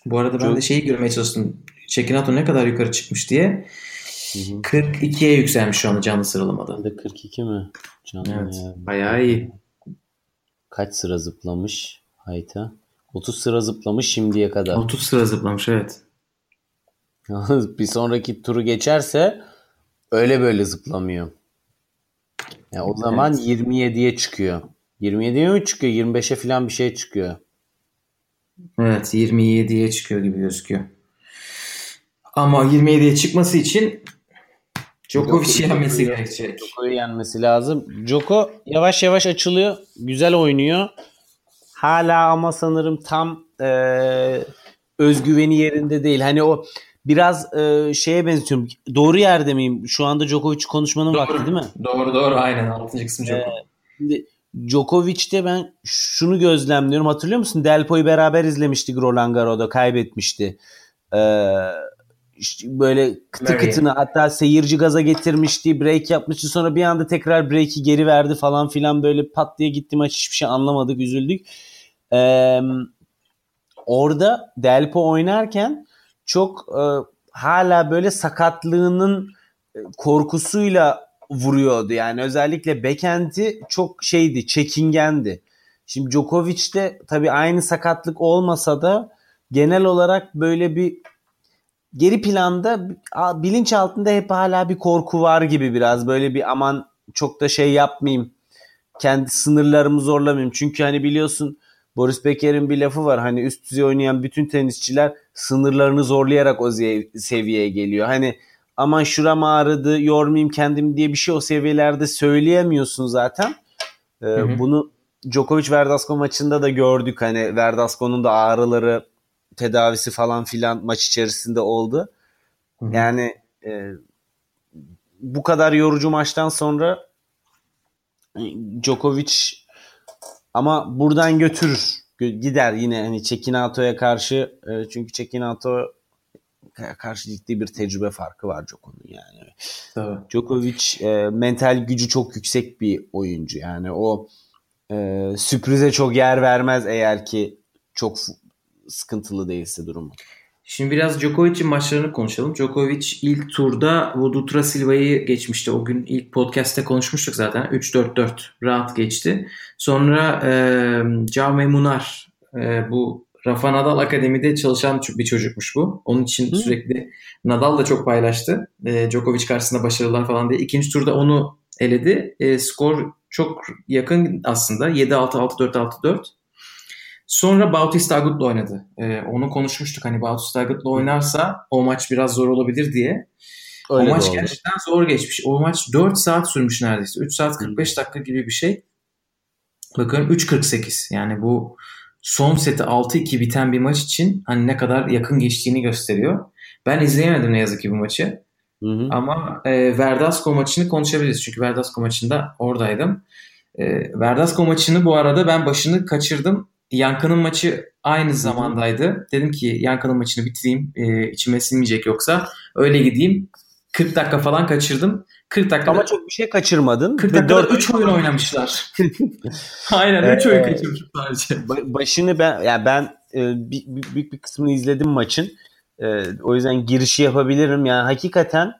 Bu arada ben Çok- de şeyi görmeye çalıştım. Cecchinato ne kadar yukarı çıkmış diye. Hı hı. 42'ye yükselmiş şu anda canlı sıralamada. De 42 mi? Canım Evet. ya. Bayağı iyi. Kaç sıra zıplamış Hayta? 30 sıra zıplamış şimdiye kadar. 30 sıra zıplamış evet. Bir sonraki turu geçerse öyle böyle zıplamıyor. Ya o zaman Evet. 27'ye çıkıyor. 27'ye mi çıkıyor? 25'e falan bir şey çıkıyor. Evet 27'ye çıkıyor gibi gözüküyor. Ama 27'ye çıkması için Djokovic Djokovic- yenmesi gerekecek. Djoko'yu yenmesi lazım. Joko yavaş yavaş açılıyor. Güzel oynuyor. Hala ama sanırım tam e, özgüveni yerinde değil. Hani o biraz e, şeye benziyorum. Doğru yerde miyim? Şu anda Djokovic konuşmanın vakti değil mi? Doğru doğru aynen 6. kısım Djokovic. Şimdi Djokovic'te ben şunu gözlemliyorum. Hatırlıyor musun? Delpo'yu beraber izlemiştik Roland Garros'da. Kaybetmişti. Ee, işte böyle kıtı Murray. kıtını hatta seyirci gaza getirmişti. Break yapmıştı. Sonra bir anda tekrar break'i geri verdi falan filan. Böyle pat diye gitti maç. Hiçbir şey anlamadık. Üzüldük. Ee, orada Delpo oynarken çok e, hala böyle sakatlığının e, korkusuyla vuruyordu. Yani özellikle backhand'i çok şeydi, çekingendi. Şimdi Djokovic'te tabii aynı sakatlık olmasa da genel olarak böyle bir geri planda bilinç altında hep hala bir korku var gibi biraz. Böyle bir aman çok da şey yapmayayım. Kendi sınırlarımı zorlamayayım. Çünkü hani biliyorsun Boris Becker'in bir lafı var. Hani üst düzey oynayan bütün tenisçiler sınırlarını zorlayarak o seviyeye geliyor. Hani aman şuram ağrıdı yormayayım kendim diye bir şey o seviyelerde söyleyemiyorsun zaten. Ee, hı. Bunu Djokovic Verdasco maçında da gördük. Hani Verdasco'nun da ağrıları tedavisi falan filan maç içerisinde oldu. Hı-hı. Yani e, bu kadar yorucu maçtan sonra e, Djokovic ama buradan götürür. Gider yine hani Çekinato'ya karşı e, çünkü Çekinato karşı ciddi bir tecrübe farkı var Djokovic'in yani. Tabii. Djokovic e, mental gücü çok yüksek bir oyuncu yani o e, sürprize çok yer vermez eğer ki çok sıkıntılı değilse durumu. Şimdi biraz Djokovic'in maçlarını konuşalım. Djokovic ilk turda Vudutra Silva'yı geçmişti. O gün ilk podcast'te konuşmuştuk zaten. 3-4-4 rahat geçti. Sonra e, Jaume Munar e, bu Rafa Nadal Akademi'de çalışan bir çocukmuş bu. Onun için Hı. sürekli Nadal da çok paylaştı. E, Djokovic karşısında başarılar falan diye. İkinci turda onu eledi. E, skor çok yakın aslında. 7-6, 6-4, 6-4. Sonra Bautista Agut'la oynadı. Ee, onu konuşmuştuk hani Bautista Agut'la oynarsa o maç biraz zor olabilir diye. Öyle o maç gerçekten zor geçmiş. O maç 4 saat sürmüş neredeyse. 3 saat 45 dakika gibi bir şey. Bakın 3.48 yani bu son seti 6-2 biten bir maç için hani ne kadar yakın geçtiğini gösteriyor. Ben izleyemedim ne yazık ki bu maçı. Hı hı. Ama e, Verdasco maçını konuşabiliriz. Çünkü Verdasco maçında oradaydım. E, Verdasco maçını bu arada ben başını kaçırdım. Yankı'nın maçı aynı zamandaydı. Dedim ki Yankı'nın maçını bitireyim. E, içime sinmeyecek yoksa. Öyle gideyim. 40 dakika falan kaçırdım. 40 dakika Ama çok bir şey kaçırmadın. 40 dakikada 3 oyun oynamışlar. Aynen 3 oyun kaçırmışım sadece. Başını ben yani ben e, büyük bir, bir, bir kısmını izledim maçın. E, o yüzden girişi yapabilirim. Yani hakikaten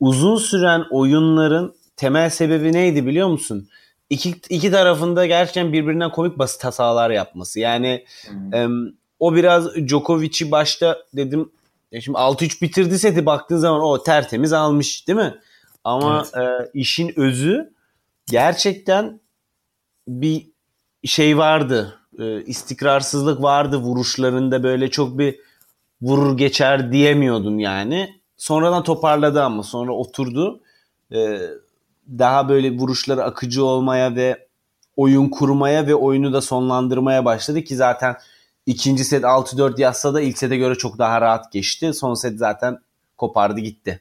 uzun süren oyunların temel sebebi neydi biliyor musun? İki, iki tarafında gerçekten birbirinden komik basit hatalar yapması. Yani hmm. em, o biraz Djokovic'i başta dedim ya şimdi 6-3 bitirdi seti baktığın zaman o tertemiz almış değil mi? Ama evet. e, işin özü gerçekten bir şey vardı. E, istikrarsızlık vardı vuruşlarında böyle çok bir vurur geçer diyemiyordun yani. Sonradan toparladı ama sonra oturdu. E, daha böyle vuruşları akıcı olmaya ve oyun kurmaya ve oyunu da sonlandırmaya başladı ki zaten ikinci set 6-4 yazsa da ilk sete göre çok daha rahat geçti. Son set zaten kopardı gitti.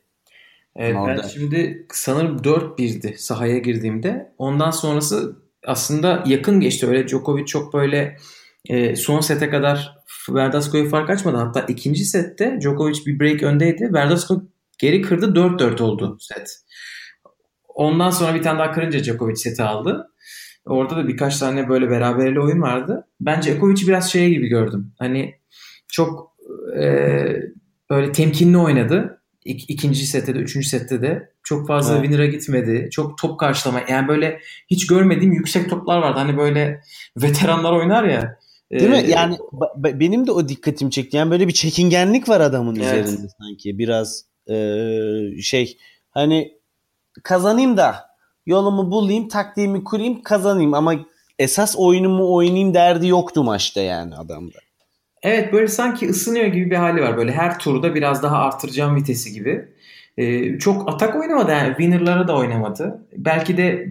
Evet, ben şimdi sanırım 4-1'di sahaya girdiğimde. Ondan sonrası aslında yakın geçti. Öyle Djokovic çok böyle e, son sete kadar Verdasco'ya fark açmadı. Hatta ikinci sette Djokovic bir break öndeydi. Verdasco geri kırdı 4-4 oldu set. Ondan sonra bir tane daha kırınca Djokovic seti aldı. Orada da birkaç tane böyle beraberli oyun vardı. Ben Djokovic'i biraz şey gibi gördüm. Hani çok e, böyle temkinli oynadı. İk, ikinci sette de, üçüncü sette de. Çok fazla evet. winner'a gitmedi. Çok top karşılama. Yani böyle hiç görmediğim yüksek toplar vardı. Hani böyle veteranlar oynar ya. Değil ee, mi? Yani benim de o dikkatimi çekti. Yani böyle bir çekingenlik var adamın evet. üzerinde sanki. Biraz e, şey hani kazanayım da yolumu bulayım, taktiğimi kurayım, kazanayım ama esas oyunumu oynayayım derdi yoktu maçta yani adamda. Evet böyle sanki ısınıyor gibi bir hali var. Böyle her turda biraz daha artıracağım vitesi gibi. Ee, çok atak oynamadı. Yani winner'lara da oynamadı. Belki de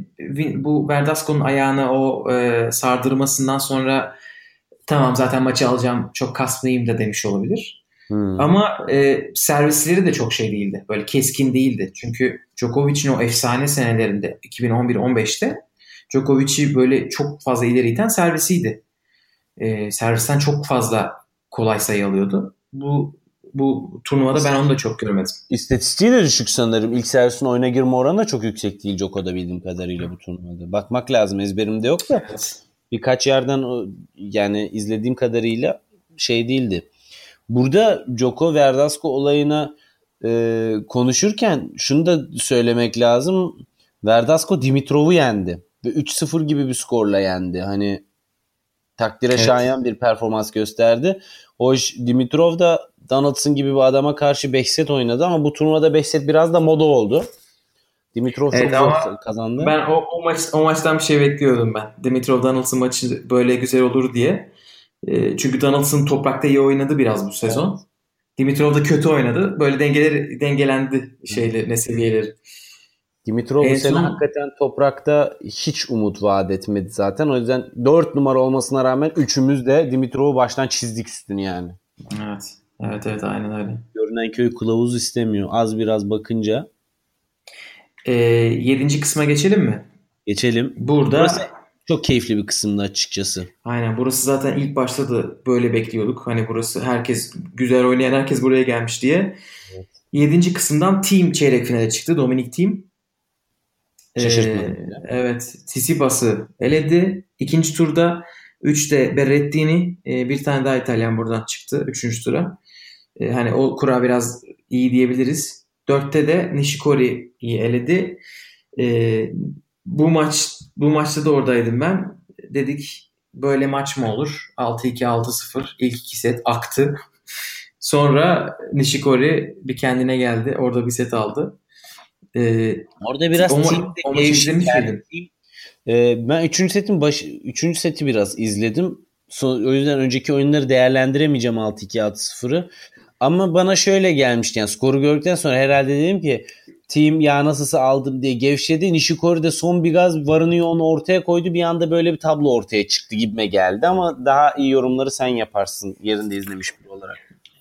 bu Verdasco'nun ayağını o e, sardırmasından sonra tamam zaten maçı alacağım çok kasmayayım da demiş olabilir. Hmm. Ama e, servisleri de çok şey değildi. Böyle keskin değildi. Çünkü Djokovic'in o efsane senelerinde 2011-15'te Djokovic'i böyle çok fazla ileri iten servisiydi. E, servisten çok fazla kolay sayı alıyordu. Bu bu turnuvada ben onu da çok görmedim. İstatistiği de düşük sanırım. İlk servisin oyuna girme oranı da çok yüksek değil Djoko'da bildiğim kadarıyla bu turnuvada. Bakmak lazım ezberimde yok da. Birkaç yerden yani izlediğim kadarıyla şey değildi. Burada Joko Verdasco olayına e, konuşurken şunu da söylemek lazım. Verdasco Dimitrov'u yendi. Ve 3-0 gibi bir skorla yendi. Hani takdire evet. şayan bir performans gösterdi. İş Dimitrov da Donaldson gibi bir adama karşı 5 set oynadı ama bu turnuvada 5 set biraz da moda oldu. Dimitrov evet, çok zor kazandı. Ben o, o, maç, o maçtan bir şey bekliyordum ben. Dimitrov Donaldson maçı böyle güzel olur diye. E, çünkü Donaldson toprakta iyi oynadı biraz bu sezon. Evet. Dimitrov da kötü oynadı. Böyle dengeler dengelendi şeyler ne seviyeleri. Dimitrov bu sene son... hakikaten toprakta hiç umut vaat etmedi zaten. O yüzden 4 numara olmasına rağmen üçümüz de Dimitrov'u baştan çizdik üstünü yani. Evet. Evet evet aynen öyle. Görünen köy kılavuz istemiyor. Az biraz bakınca. Ee, yedinci kısma geçelim mi? Geçelim. Burada Burası çok keyifli bir kısımdı açıkçası. aynen burası zaten ilk başta da böyle bekliyorduk. Hani burası herkes güzel oynayan herkes buraya gelmiş diye. Evet. Yedinci kısımdan Team çeyrek finale çıktı. Dominik Team. Şaşırtmadı Ee, evet. Tsitsipas'ı eledi. İkinci turda 3'te Berrettini e, bir tane daha İtalyan buradan çıktı. Üçüncü tura. E, hani o kura biraz iyi diyebiliriz. Dörtte de Nishikori'yi eledi. E, bu maç bu maçta da oradaydım ben. Dedik böyle maç mı olur? 6-2 6-0 ilk iki set aktı. Sonra Nishikori bir kendine geldi. Orada bir set aldı. E, Orada biraz O team o maçı izlemiş Yani Ee, ben 3. setin baş 3. seti biraz izledim. Son, o yüzden önceki oyunları değerlendiremeyeceğim 6-2 6-0'ı. Ama bana şöyle gelmişti yani skoru gördükten sonra herhalde dedim ki team ya nasılsa aldım diye gevşedi. Nishikori de son bir gaz varını yoğunu ortaya koydu. Bir anda böyle bir tablo ortaya çıktı gibime geldi ama daha iyi yorumları sen yaparsın yerinde izlemiş biri olarak.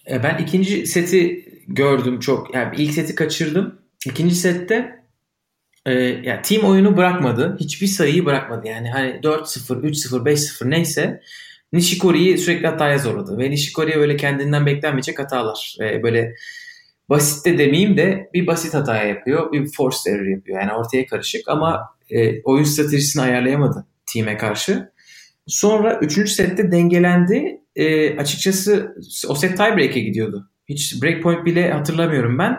E, Ben ikinci seti gördüm çok. Yani ilk seti kaçırdım. İkinci sette e, yani team oyunu bırakmadı. Hiçbir sayıyı bırakmadı. Yani hani 4-0, 3-0, 5-0 neyse Nishikori'yi sürekli hataya zorladı. Ve Nishikori öyle kendinden beklenmeyecek hatalar. E, böyle basit de demeyeyim de bir basit hata yapıyor. Bir force error yapıyor. Yani ortaya karışık ama e, oyun stratejisini ayarlayamadı team'e karşı. Sonra 3. sette dengelendi. E, açıkçası o set tiebreak'e gidiyordu. Hiç breakpoint bile hatırlamıyorum ben.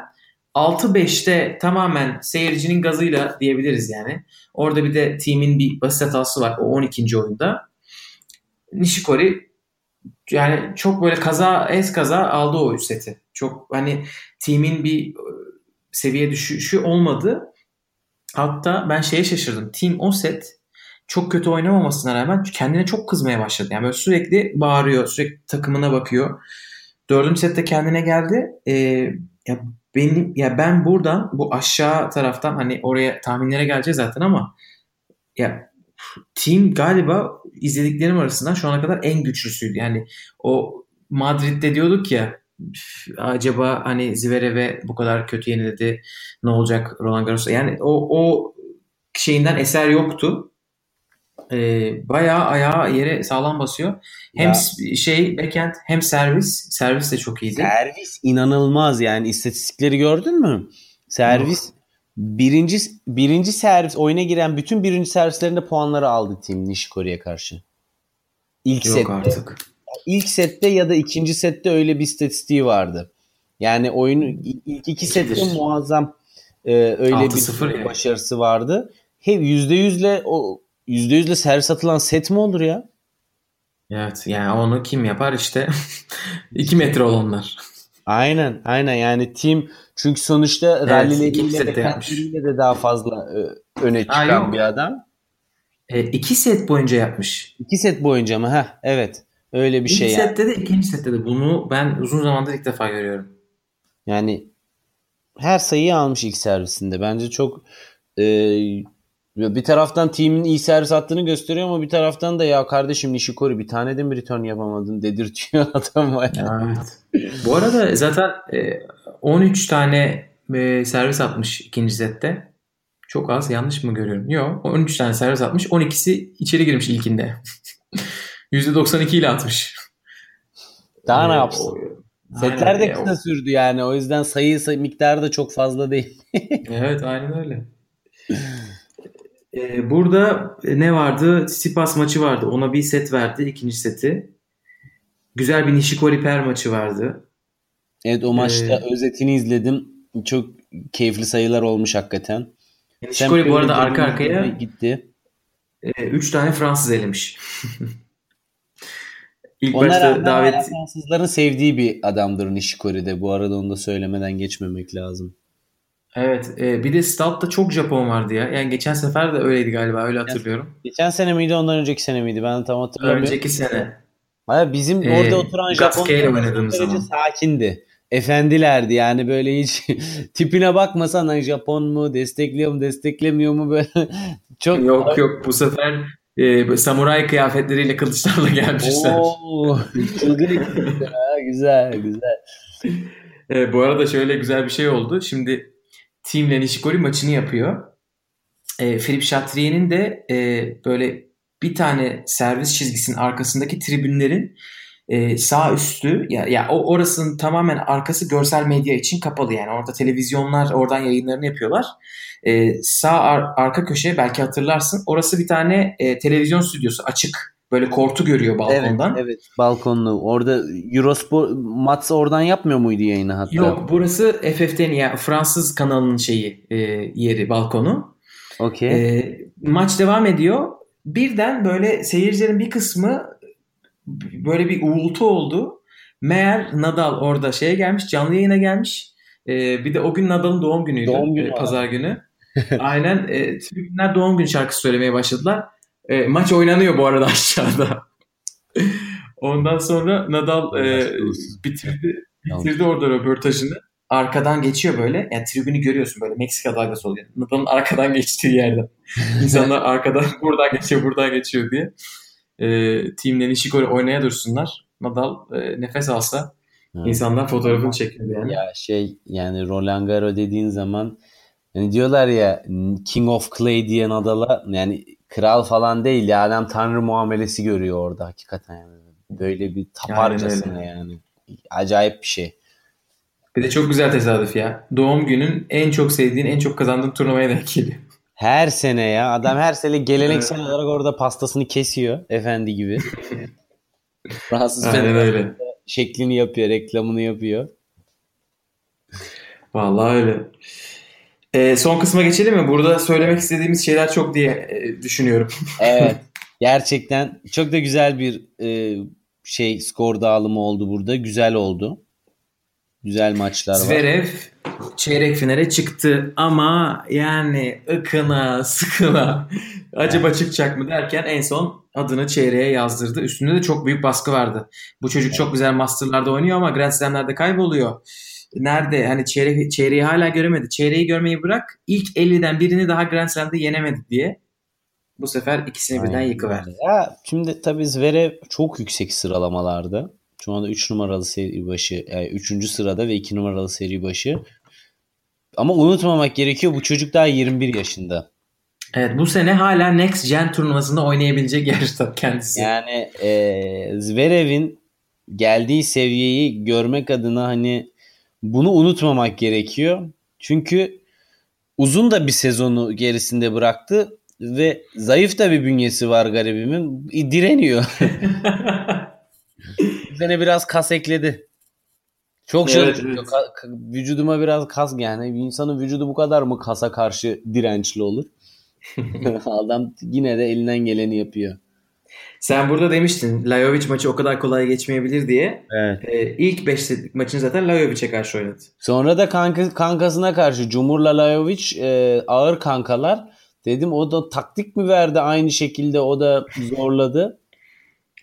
6-5'te tamamen seyircinin gazıyla diyebiliriz yani. Orada bir de team'in bir basit hatası var o 12. oyunda. Nishikori yani çok böyle kaza ez kaza aldı o 3 seti. Çok hani team'in bir seviye düşüşü olmadı. Hatta ben şeye şaşırdım. Team o set çok kötü oynamamasına rağmen kendine çok kızmaya başladı. Yani böyle sürekli bağırıyor, sürekli takımına bakıyor. Dördüncü sette kendine geldi. Ee, ya benim ya ben buradan bu aşağı taraftan hani oraya tahminlere geleceğiz zaten ama ya team galiba izlediklerim arasından şu ana kadar en güçlüsüydü. Yani o Madrid'de diyorduk ya "Üf, acaba hani Zverev'e bu kadar kötü yenildi ne olacak Roland Garros'a yani o, o şeyinden eser yoktu. Ee, bayağı ayağı yere sağlam basıyor. Hem Ya. şey backhand hem servis. Servis de çok iyiydi. Servis inanılmaz yani istatistikleri gördün mü? Servis birinci birinci servis oyuna giren bütün birinci servislerinde puanları aldı team Nishikori'ye karşı. İlk Yok sette. artık. İlk sette ya da ikinci sette öyle bir istatistiği vardı. Yani oyunu ilk iki sette muazzam e, öyle 6-0 bir yani. başarısı vardı. Hep yüzde yüzle o yüzde yüzle servis atılan set mi olur ya? Evet yani onu kim yapar işte 2 metre olanlar. Aynen aynen yani team çünkü sonuçta Evet, rallileriyle kentleriyle de daha fazla e, öne Ha, çıkan yok. bir adam. E, iki set boyunca yapmış. İki set boyunca mı? Heh, evet. Öyle bir İlk şey yani. sette de ikinci sette de bunu ben uzun zamandır ilk defa görüyorum. Yani her sayıyı almış ilk servisinde. Bence çok e, bir taraftan team'in iyi servis attığını gösteriyor ama bir taraftan da ya kardeşim Nishikori bir tane de mi return yapamadın dedirtiyor adama. yani. Evet. Bu arada zaten e, 13 tane e, servis atmış ikinci sette. Çok az yanlış mı görüyorum? Yok 13 tane servis atmış 12'si içeri girmiş ilkinde. %92 ile atmış. Daha ne E, yapsın? Setler de e, kısa sürdü yani. O yüzden sayı, sayı miktarı da çok fazla değil. Evet aynen öyle. Ee, burada ne vardı? Tsitsipas maçı vardı. Ona bir set verdi. ikinci seti. Güzel bir Nishikori Per maçı vardı. Evet o maçta Ee, özetini izledim. Çok keyifli sayılar olmuş hakikaten. Nishikori bu arada arka arkaya gitti. 3 tane Fransız elemiş. İlk Ona başta davet Fransızların sevdiği bir adamdır Nishikori de. Bu arada onu da söylemeden geçmemek lazım. evet e, bir de Stout'ta çok Japon vardı ya. Yani geçen sefer de öyleydi galiba öyle hatırlıyorum. Geçen sene miydi ondan önceki sene miydi? Ben tam hatırlamıyorum. Önceki sene. Hayır, bizim Ee, orada oturan Japonlar zaman. sakindi. Efendilerdi yani böyle hiç tipine bakmasan hani Japon mu destekliyor mu desteklemiyor mu böyle çok Yok yok bu sefer e, samuray kıyafetleriyle kılıçlarla gelmişler. Oo, güzel güzel. E, bu arada şöyle güzel bir şey oldu. Şimdi Team Nishikori maçını yapıyor. E, Philip Chatrier'in de e, böyle bir tane servis çizgisinin arkasındaki tribünlerin e, sağ üstü ya, ya o orasının tamamen arkası görsel medya için kapalı yani orada televizyonlar oradan yayınlarını yapıyorlar. E, sağ ar- arka köşe belki hatırlarsın orası bir tane e, televizyon stüdyosu açık böyle kortu görüyor balkondan. Evet, evet balkonlu. Orada Eurosport Mats oradan yapmıyor muydu yayını hatta? Yok burası FF'den ya Fransız kanalının şeyi e, yeri balkonu. Okey. E, maç devam ediyor. Birden böyle seyircilerin bir kısmı böyle bir uğultu oldu. Meğer Nadal orada şeye gelmiş, canlı yayına gelmiş. E, bir de o gün Nadal'ın doğum günüydü. Doğum günü e, pazar günü. Aynen. E, tribünler doğum günü şarkısı söylemeye başladılar. E, maç oynanıyor bu arada aşağıda. Ondan sonra Nadal e, bitirdi, bitirdi orada röportajını. Arkadan geçiyor böyle. Yani tribünü görüyorsun böyle Meksika dalgası oluyor. Nadal'ın arkadan geçtiği yerden. İnsanlar arkadan buradan geçiyor, buradan geçiyor diye. E, Team Nishikori oynaya dursunlar. Nadal e, nefes alsa Evet. insanlar fotoğrafını çekiyor yani. Ya şey yani Roland Garo dediğin zaman hani diyorlar ya King of Clay diye Nadal'a yani kral falan değil ya adam tanrı muamelesi görüyor orada hakikaten yani. Böyle bir taparcasına öyle. yani. Acayip bir şey. Bir de çok güzel tesadüf ya. Doğum günün en çok sevdiğin, en çok kazandığın turnuvaya denk geliyor. Her sene ya adam her sene geleneksel olarak orada pastasını kesiyor efendi gibi. Fransız Aynen öyle. şeklini yapıyor, reklamını yapıyor. Vallahi öyle. Ee, son kısma geçelim mi? Burada söylemek istediğimiz şeyler çok diye e, düşünüyorum. Evet. Gerçekten çok da güzel bir e, şey skor dağılımı oldu burada. Güzel oldu. Güzel maçlar var. Zverev çeyrek finale çıktı ama yani ıkına sıkına acaba çıkacak mı derken en son adını çeyreğe yazdırdı. Üstünde de çok büyük baskı vardı. Bu çocuk çok güzel Master'larda oynuyor ama Grand Slam'lerde kayboluyor. Nerede? Hani çeyrek, çeyreği hala göremedi. Çeyreği görmeyi bırak. İlk 50'den birini daha Grand Slam'de yenemedi diye. Bu sefer ikisini birden Aynen yıkıverdi. öyle. Ya şimdi tabii Zverev çok yüksek sıralamalarda. Şu anda 3 numaralı seri başı, yani 3. sırada ve 2 numaralı seri başı. Ama unutmamak gerekiyor bu çocuk daha 21 yaşında. Evet bu sene hala Next Gen turnuvasında oynayabilecek yarışta kendisi. Yani e, Zverev'in geldiği seviyeyi görmek adına hani bunu unutmamak gerekiyor. Çünkü uzun da bir sezonu gerisinde bıraktı ve zayıf da bir bünyesi var garibimin. Direniyor. Sene biraz kas ekledi. Çok şey Evet, evet. vücuduma biraz kas yani insanın vücudu bu kadar mı kasa karşı dirençli olur? Adam yine de elinden geleni yapıyor. Sen burada demiştin Lajovic maçı o kadar kolay geçmeyebilir diye. Evet. Ee, ilk 5 setlik maçını zaten Lajovic'e karşı oynadı. Sonra da kanka, kankasına karşı Cumhurla Lajovic e, ağır kankalar. Dedim o da taktik mi verdi aynı şekilde o da zorladı.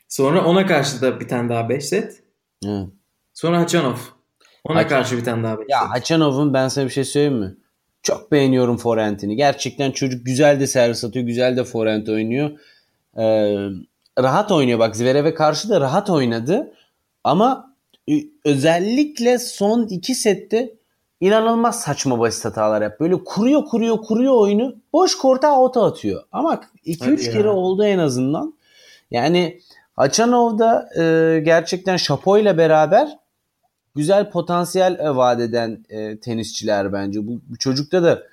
Sonra ona karşı da bir tane daha 5 set. Hı. Sonra Hachanov. Ona Haç- karşı bir tane daha 5 set. Ya Haçanov'un ben sana bir şey söyleyeyim mi? Çok beğeniyorum forentini. Gerçekten çocuk güzel de servis atıyor, güzel de forent oynuyor. Ee, rahat oynuyor bak Zverev'e karşı da rahat oynadı. Ama özellikle son iki sette inanılmaz saçma basit hatalar yap. Böyle kuruyor kuruyor kuruyor oyunu. Boş korta auto atıyor. Ama 2-3 Hadi ya. kere oldu en azından. Yani Haçanov da e, gerçekten Şapo ile beraber güzel potansiyel e, vaat eden e, tenisçiler bence. Bu, bu çocukta da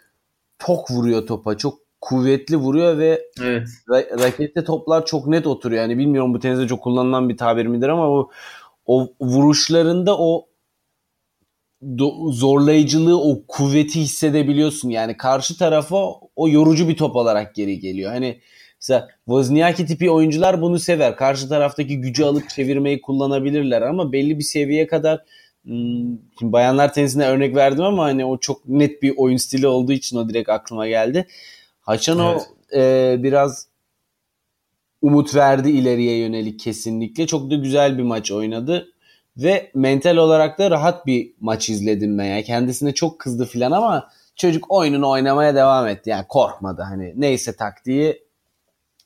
çok vuruyor topa. Çok kuvvetli vuruyor ve Evet. ra- rakette toplar çok net oturuyor. Yani bilmiyorum bu teniste çok kullanılan bir tabir midir ama o, o vuruşlarında o do- zorlayıcılığı, o kuvveti hissedebiliyorsun. Yani karşı tarafa o yorucu bir top olarak geri geliyor. Hani mesela Wozniacki tipi oyuncular bunu sever. Karşı taraftaki gücü alıp çevirmeyi kullanabilirler ama belli bir seviyeye kadar hmm, şimdi bayanlar tenisine örnek verdim ama hani o çok net bir oyun stili olduğu için o direkt aklıma geldi. Haçanov e, biraz umut verdi ileriye yönelik kesinlikle. Çok da güzel bir maç oynadı. Ve mental olarak da rahat bir maç izledim ben. Yani kendisine çok kızdı filan ama çocuk oyununu oynamaya devam etti. Yani korkmadı. Hani neyse taktiği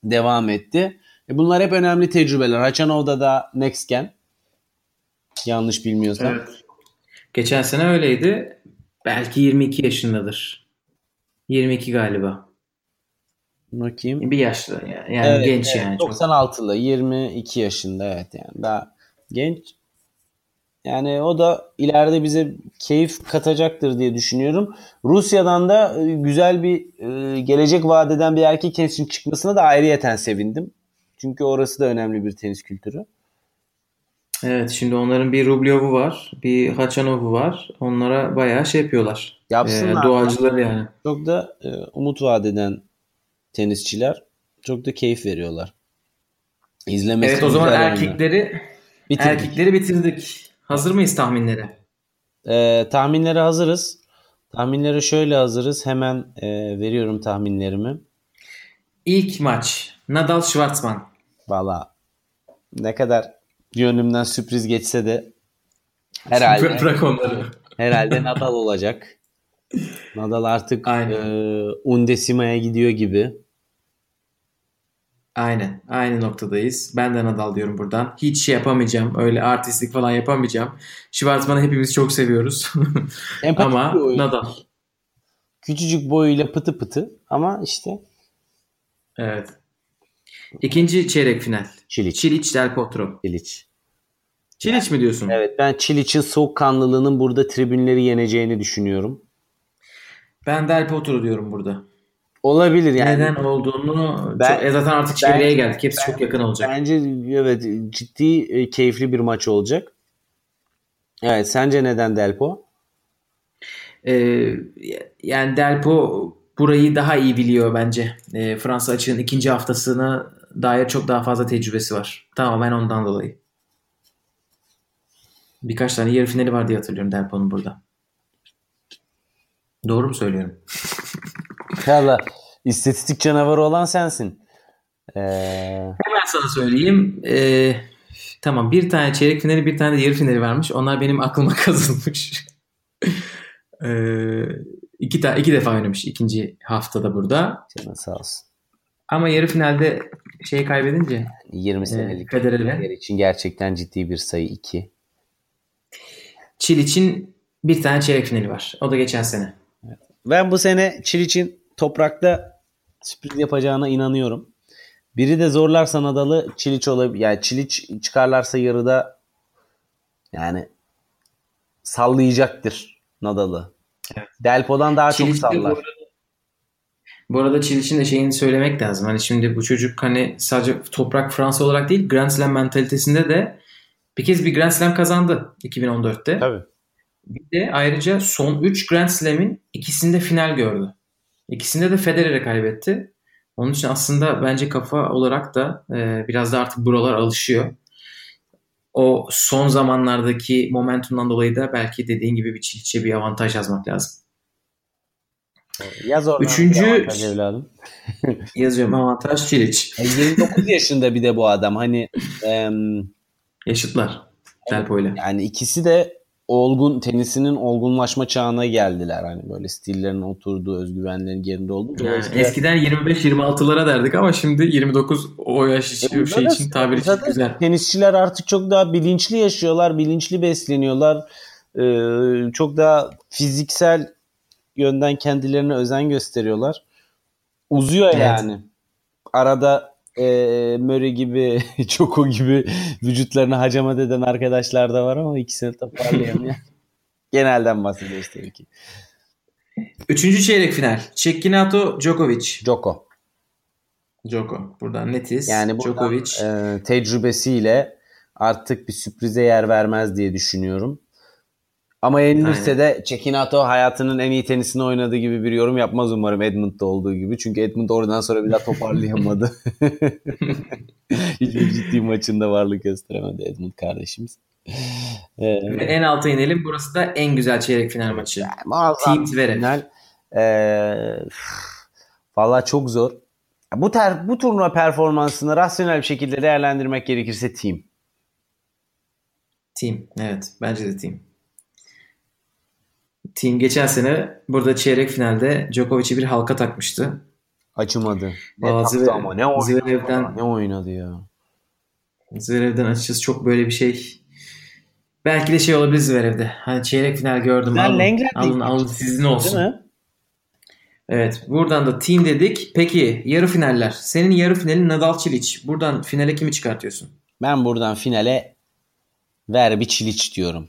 devam etti. E bunlar hep önemli tecrübeler. Haçanov'da da next gen. Yanlış bilmiyorsam. Evet. Geçen sene öyleydi. Belki 22 yaşındadır. 22 galiba. Bakayım. Bir yaşlı yani, yani Evet, genç evet. yani. çok. 96'lı 22 yaşında evet yani daha genç. Yani o da ileride bize keyif katacaktır diye düşünüyorum. Rusya'dan da e, güzel bir e, gelecek vaat eden bir erkek tenisçinin çıkmasına da ayrıyeten sevindim. Çünkü orası da önemli bir tenis kültürü. Evet şimdi onların bir Rublev'u var. Bir Haçanov'u var. Onlara bayağı şey yapıyorlar. Yapsınlar. Ee, doğacıları yani. Çok da e, umut vaat eden tenisçiler. Çok da keyif veriyorlar. İzlemesi Evet o zaman yani. erkekleri Bitirdik. erkekleri bitirdik. Hazır mıyız tahminlere? Ee, tahminlere hazırız. Tahminlere şöyle hazırız. Hemen e, veriyorum tahminlerimi. İlk maç Nadal Schwartzman. Valla ne kadar gönlümden sürpriz geçse de herhalde Bırak onları. herhalde Nadal olacak. Nadal artık Aynen. e, undesimaya gidiyor gibi. Aynen. Aynı noktadayız. Ben de Nadal diyorum buradan. Hiç şey yapamayacağım. Öyle artistlik falan yapamayacağım. Schwartzman'ı hepimiz çok seviyoruz. Ama. Nadal. Küçücük boyuyla pıtı pıtı ama işte Evet. İkinci çeyrek final. Çiliç. Çiliç Del Potro. Çiliç. Çiliç mi diyorsun? Evet ben Çiliç'in soğukkanlılığının burada tribünleri yeneceğini düşünüyorum. Ben Del Potro diyorum burada. Olabilir yani. Neden olduğunu Ben- çok, e zaten artık çevreye geldik. Hepsi çok yakın olacak. Bence evet ciddi e, keyifli bir maç olacak. Evet sence neden Delpo? Ee, yani Delpo burayı daha iyi biliyor bence. Ee, Fransa açığın ikinci haftasına dair çok daha fazla tecrübesi var. Tamamen ondan dolayı. Birkaç tane yarı finali var diye hatırlıyorum Delpo'nun burada. Doğru mu söylüyorum? Valla istatistik canavarı olan sensin. Ee, Hemen sana söyleyeyim. Ee, tamam bir tane çeyrek finali bir tane de yarı finali varmış. Onlar benim aklıma kazınmış. ee, iki, ta- iki defa oynamış ikinci haftada burada. canın sağ olsun. Ama yarı finalde şey kaybedince 20 e, senelik Federer'e kariyer için gerçekten ciddi bir sayı 2. Çil için bir tane çeyrek finali var. O da geçen sene. Ben bu sene Çiliç'in toprakta sürpriz yapacağına inanıyorum. Biri de zorlarsa Nadal'ı Çiliç olabilir. Yani Çiliç çıkarlarsa yarıda yani sallayacaktır Nadal'ı. Evet. Delpo'dan daha çok Çiliç bu sallar. arada- Bu arada Çiliç'in de şeyini söylemek lazım. Hani şimdi bu çocuk hani sadece toprak Fransa olarak değil Grand Slam mentalitesinde de bir kez bir Grand Slam kazandı 2014'te. Tabii. Bir de ayrıca son 3 Grand Slam'in ikisinde final gördü. İkisinde de Federer'e kaybetti. Onun için aslında bence kafa olarak da e, biraz da artık buralar alışıyor. O son zamanlardaki momentumdan dolayı da belki dediğin gibi bir Çiliç'e bir avantaj yazmak lazım. Yaz oradan Üçüncü- avantaj evladım. Yazıyorum avantaj Çiliç. E, 29 yaşında bir de bu adam. Hani em, Yaşıtlar. Delpo ile. yani ikisi de olgun tenisinin olgunlaşma çağına geldiler. Hani böyle stillerin oturduğu, özgüvenlerin yerinde oldu. Yani Dolayısıyla- eskiden 25-26'lara derdik ama şimdi 29 o yaş E burada şey da- için tabir için güzel. Tenisçiler artık çok daha bilinçli yaşıyorlar, bilinçli besleniyorlar. Ee, çok daha fiziksel yönden kendilerine özen gösteriyorlar. Uzuyor Evet. yani. Arada e, Murray gibi, Çoko gibi vücutlarını hacamat eden arkadaşlar da var ama ikisini toparlayamıyor. Genelden bahsediyoruz tabii ki. Üçüncü çeyrek final. Cekinato Djokovic. Joko. Djoko. Buradan netiz. Yani buradan Djokovic. e, tecrübesiyle artık bir sürprize yer vermez diye düşünüyorum. Ama yenilirse Aynen. de Cekinato hayatının en iyi tenisini oynadığı gibi bir yorum yapmaz umarım Edmund'da olduğu gibi. Çünkü Edmund oradan sonra bir daha toparlayamadı. Hiçbir ciddi maçında varlık gösteremedi Edmund kardeşimiz. Ee, en alta inelim. Burası da en güzel çeyrek final maçı. muazzam Team Zverev. final. Ee, Valla çok zor. Bu ter, bu turnuva performansını rasyonel bir şekilde değerlendirmek gerekirse team. Team. Evet. Bence de team. Team geçen sene burada çeyrek finalde Djokovic'e bir halka takmıştı. Acımadı. Ne Aa, taktı Zverev- ama ne oynadı. Zverev'den- ya, Ne oynadı ya. Zverev'den açıkçası çok böyle bir şey belki de şey olabilir Zverev'de. Hani çeyrek final gördüm. Sen alın, alın, alın sizin olsun. Değil mi? Evet. Buradan da team dedik. Peki yarı finaller. Senin yarı finalin Nadal Çiliç. Buradan finale kimi çıkartıyorsun? Ben buradan finale ver bir çiliç diyorum.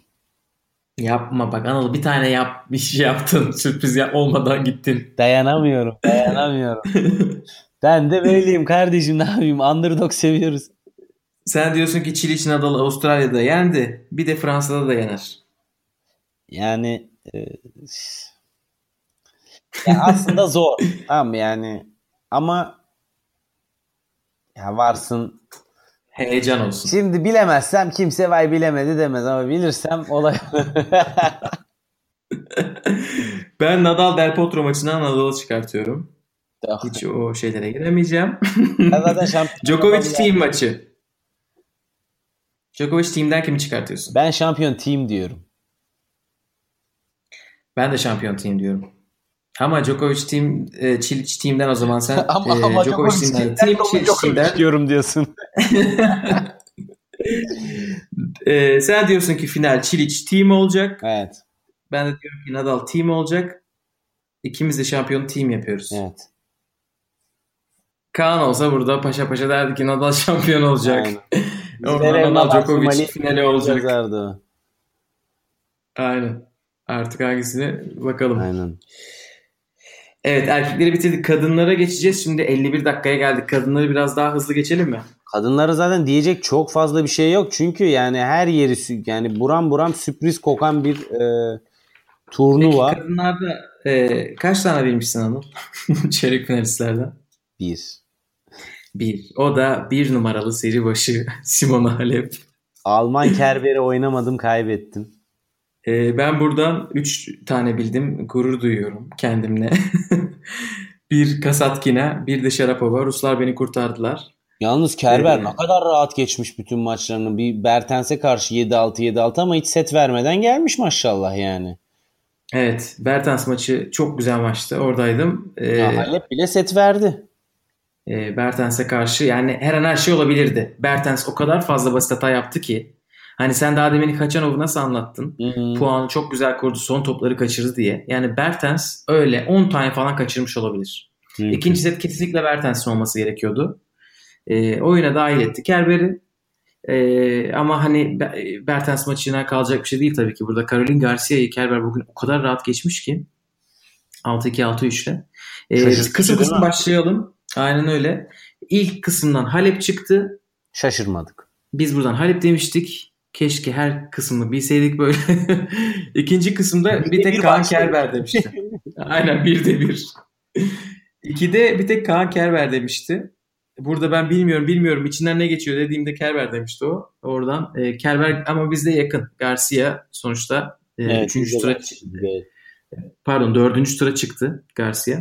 Yapma bak Anıl bir tane yap bir şey yaptın. Sürpriz yap olmadan gittin. Dayanamıyorum. Dayanamıyorum. ben de böyleyim kardeşim ne yapayım? Underdog seviyoruz. Sen diyorsun ki Çiliç Nadal Avustralya'da yendi. Bir de Fransa'da da yener. Yani e, ya aslında zor. tamam yani ama ya varsın. Heyecan olsun. Şimdi bilemezsem kimse vay bilemedi demez ama bilirsem olay. Ben Nadal Del Potro maçından Nadal'ı çıkartıyorum. Hiç o şeylere giremeyeceğim. Djokovic team maçı. Djokovic team'den kimi çıkartıyorsun? Ben şampiyon team diyorum. Ben de şampiyon team diyorum. Ama Djokovic team, e, Çiliç team'den o zaman sen ama e, ama Djokovic Djokovic team'den, team Çiliç team'den. diyorum diyorsun. E, sen diyorsun ki final Çiliç team olacak. Evet. Ben de diyorum ki Nadal team olacak. İkimiz de şampiyon team yapıyoruz. Evet. Kaan olsa burada paşa paşa derdi ki Nadal şampiyon olacak. Oradan Nadal Djokovic finali olacak. yazardı. Aynen. Artık hangisine bakalım. Aynen. Evet erkekleri bitirdik. Kadınlara geçeceğiz. Şimdi 51 dakikaya geldik. Kadınları biraz daha hızlı geçelim mi? Kadınlara zaten diyecek çok fazla bir şey yok. Çünkü yani her yeri yani buram buram sürpriz kokan bir e, Peki turnuva. kadınlarda e, kaç tane bilmişsin Anıl? Çeyrek finalistlerden. Bir. Bir. O da bir numaralı seri başı Simona Halep. Alman Kerber'i oynamadım kaybettim. E, ben buradan 3 tane bildim. Gurur duyuyorum kendimle. bir Kasatkina, bir de Sharapova. Ruslar beni kurtardılar. Yalnız Kerber Ee, ne kadar rahat geçmiş bütün maçlarını. Bir Bertens'e karşı 7-6 7-6 ama hiç set vermeden gelmiş maşallah yani. Evet. Bertens maçı çok güzel maçtı. Oradaydım. E, Ya Halep bile set verdi. e, Bertens'e karşı yani her an her şey olabilirdi. Bertens o kadar fazla basit hata yaptı ki. Hani sen daha demin Kaçanov'u nasıl anlattın? Hmm. Puanı çok güzel kurdu. Son topları kaçırdı diye. Yani Bertens öyle 10 tane falan kaçırmış olabilir. Hı. İkinci set kesinlikle Bertens'in olması gerekiyordu. E, oyuna dahil etti Kerber'i. E, ama hani Be- Bertens maçına kalacak bir şey değil tabii ki. Burada Caroline Garcia'yı Kerber bugün o kadar rahat geçmiş ki. 6-2 6-3 ile. E, Şaşırtıcı kısım kısım başlayalım. Aynen öyle. İlk kısımdan Halep çıktı. Şaşırmadık. Biz buradan Halep demiştik. Keşke her kısmını bilseydik böyle. İkinci kısımda bir de tek bir Kaan başladı. Kerber demişti. Aynen bir de bir. İkide bir tek Kaan Kerber demişti. Burada ben bilmiyorum bilmiyorum içinden ne geçiyor dediğimde Kerber demişti o. Oradan e, Kerber ama bizde yakın. Garcia sonuçta e, üçüncü güzel tura. Evet. pardon dördüncü tura çıktı Garcia.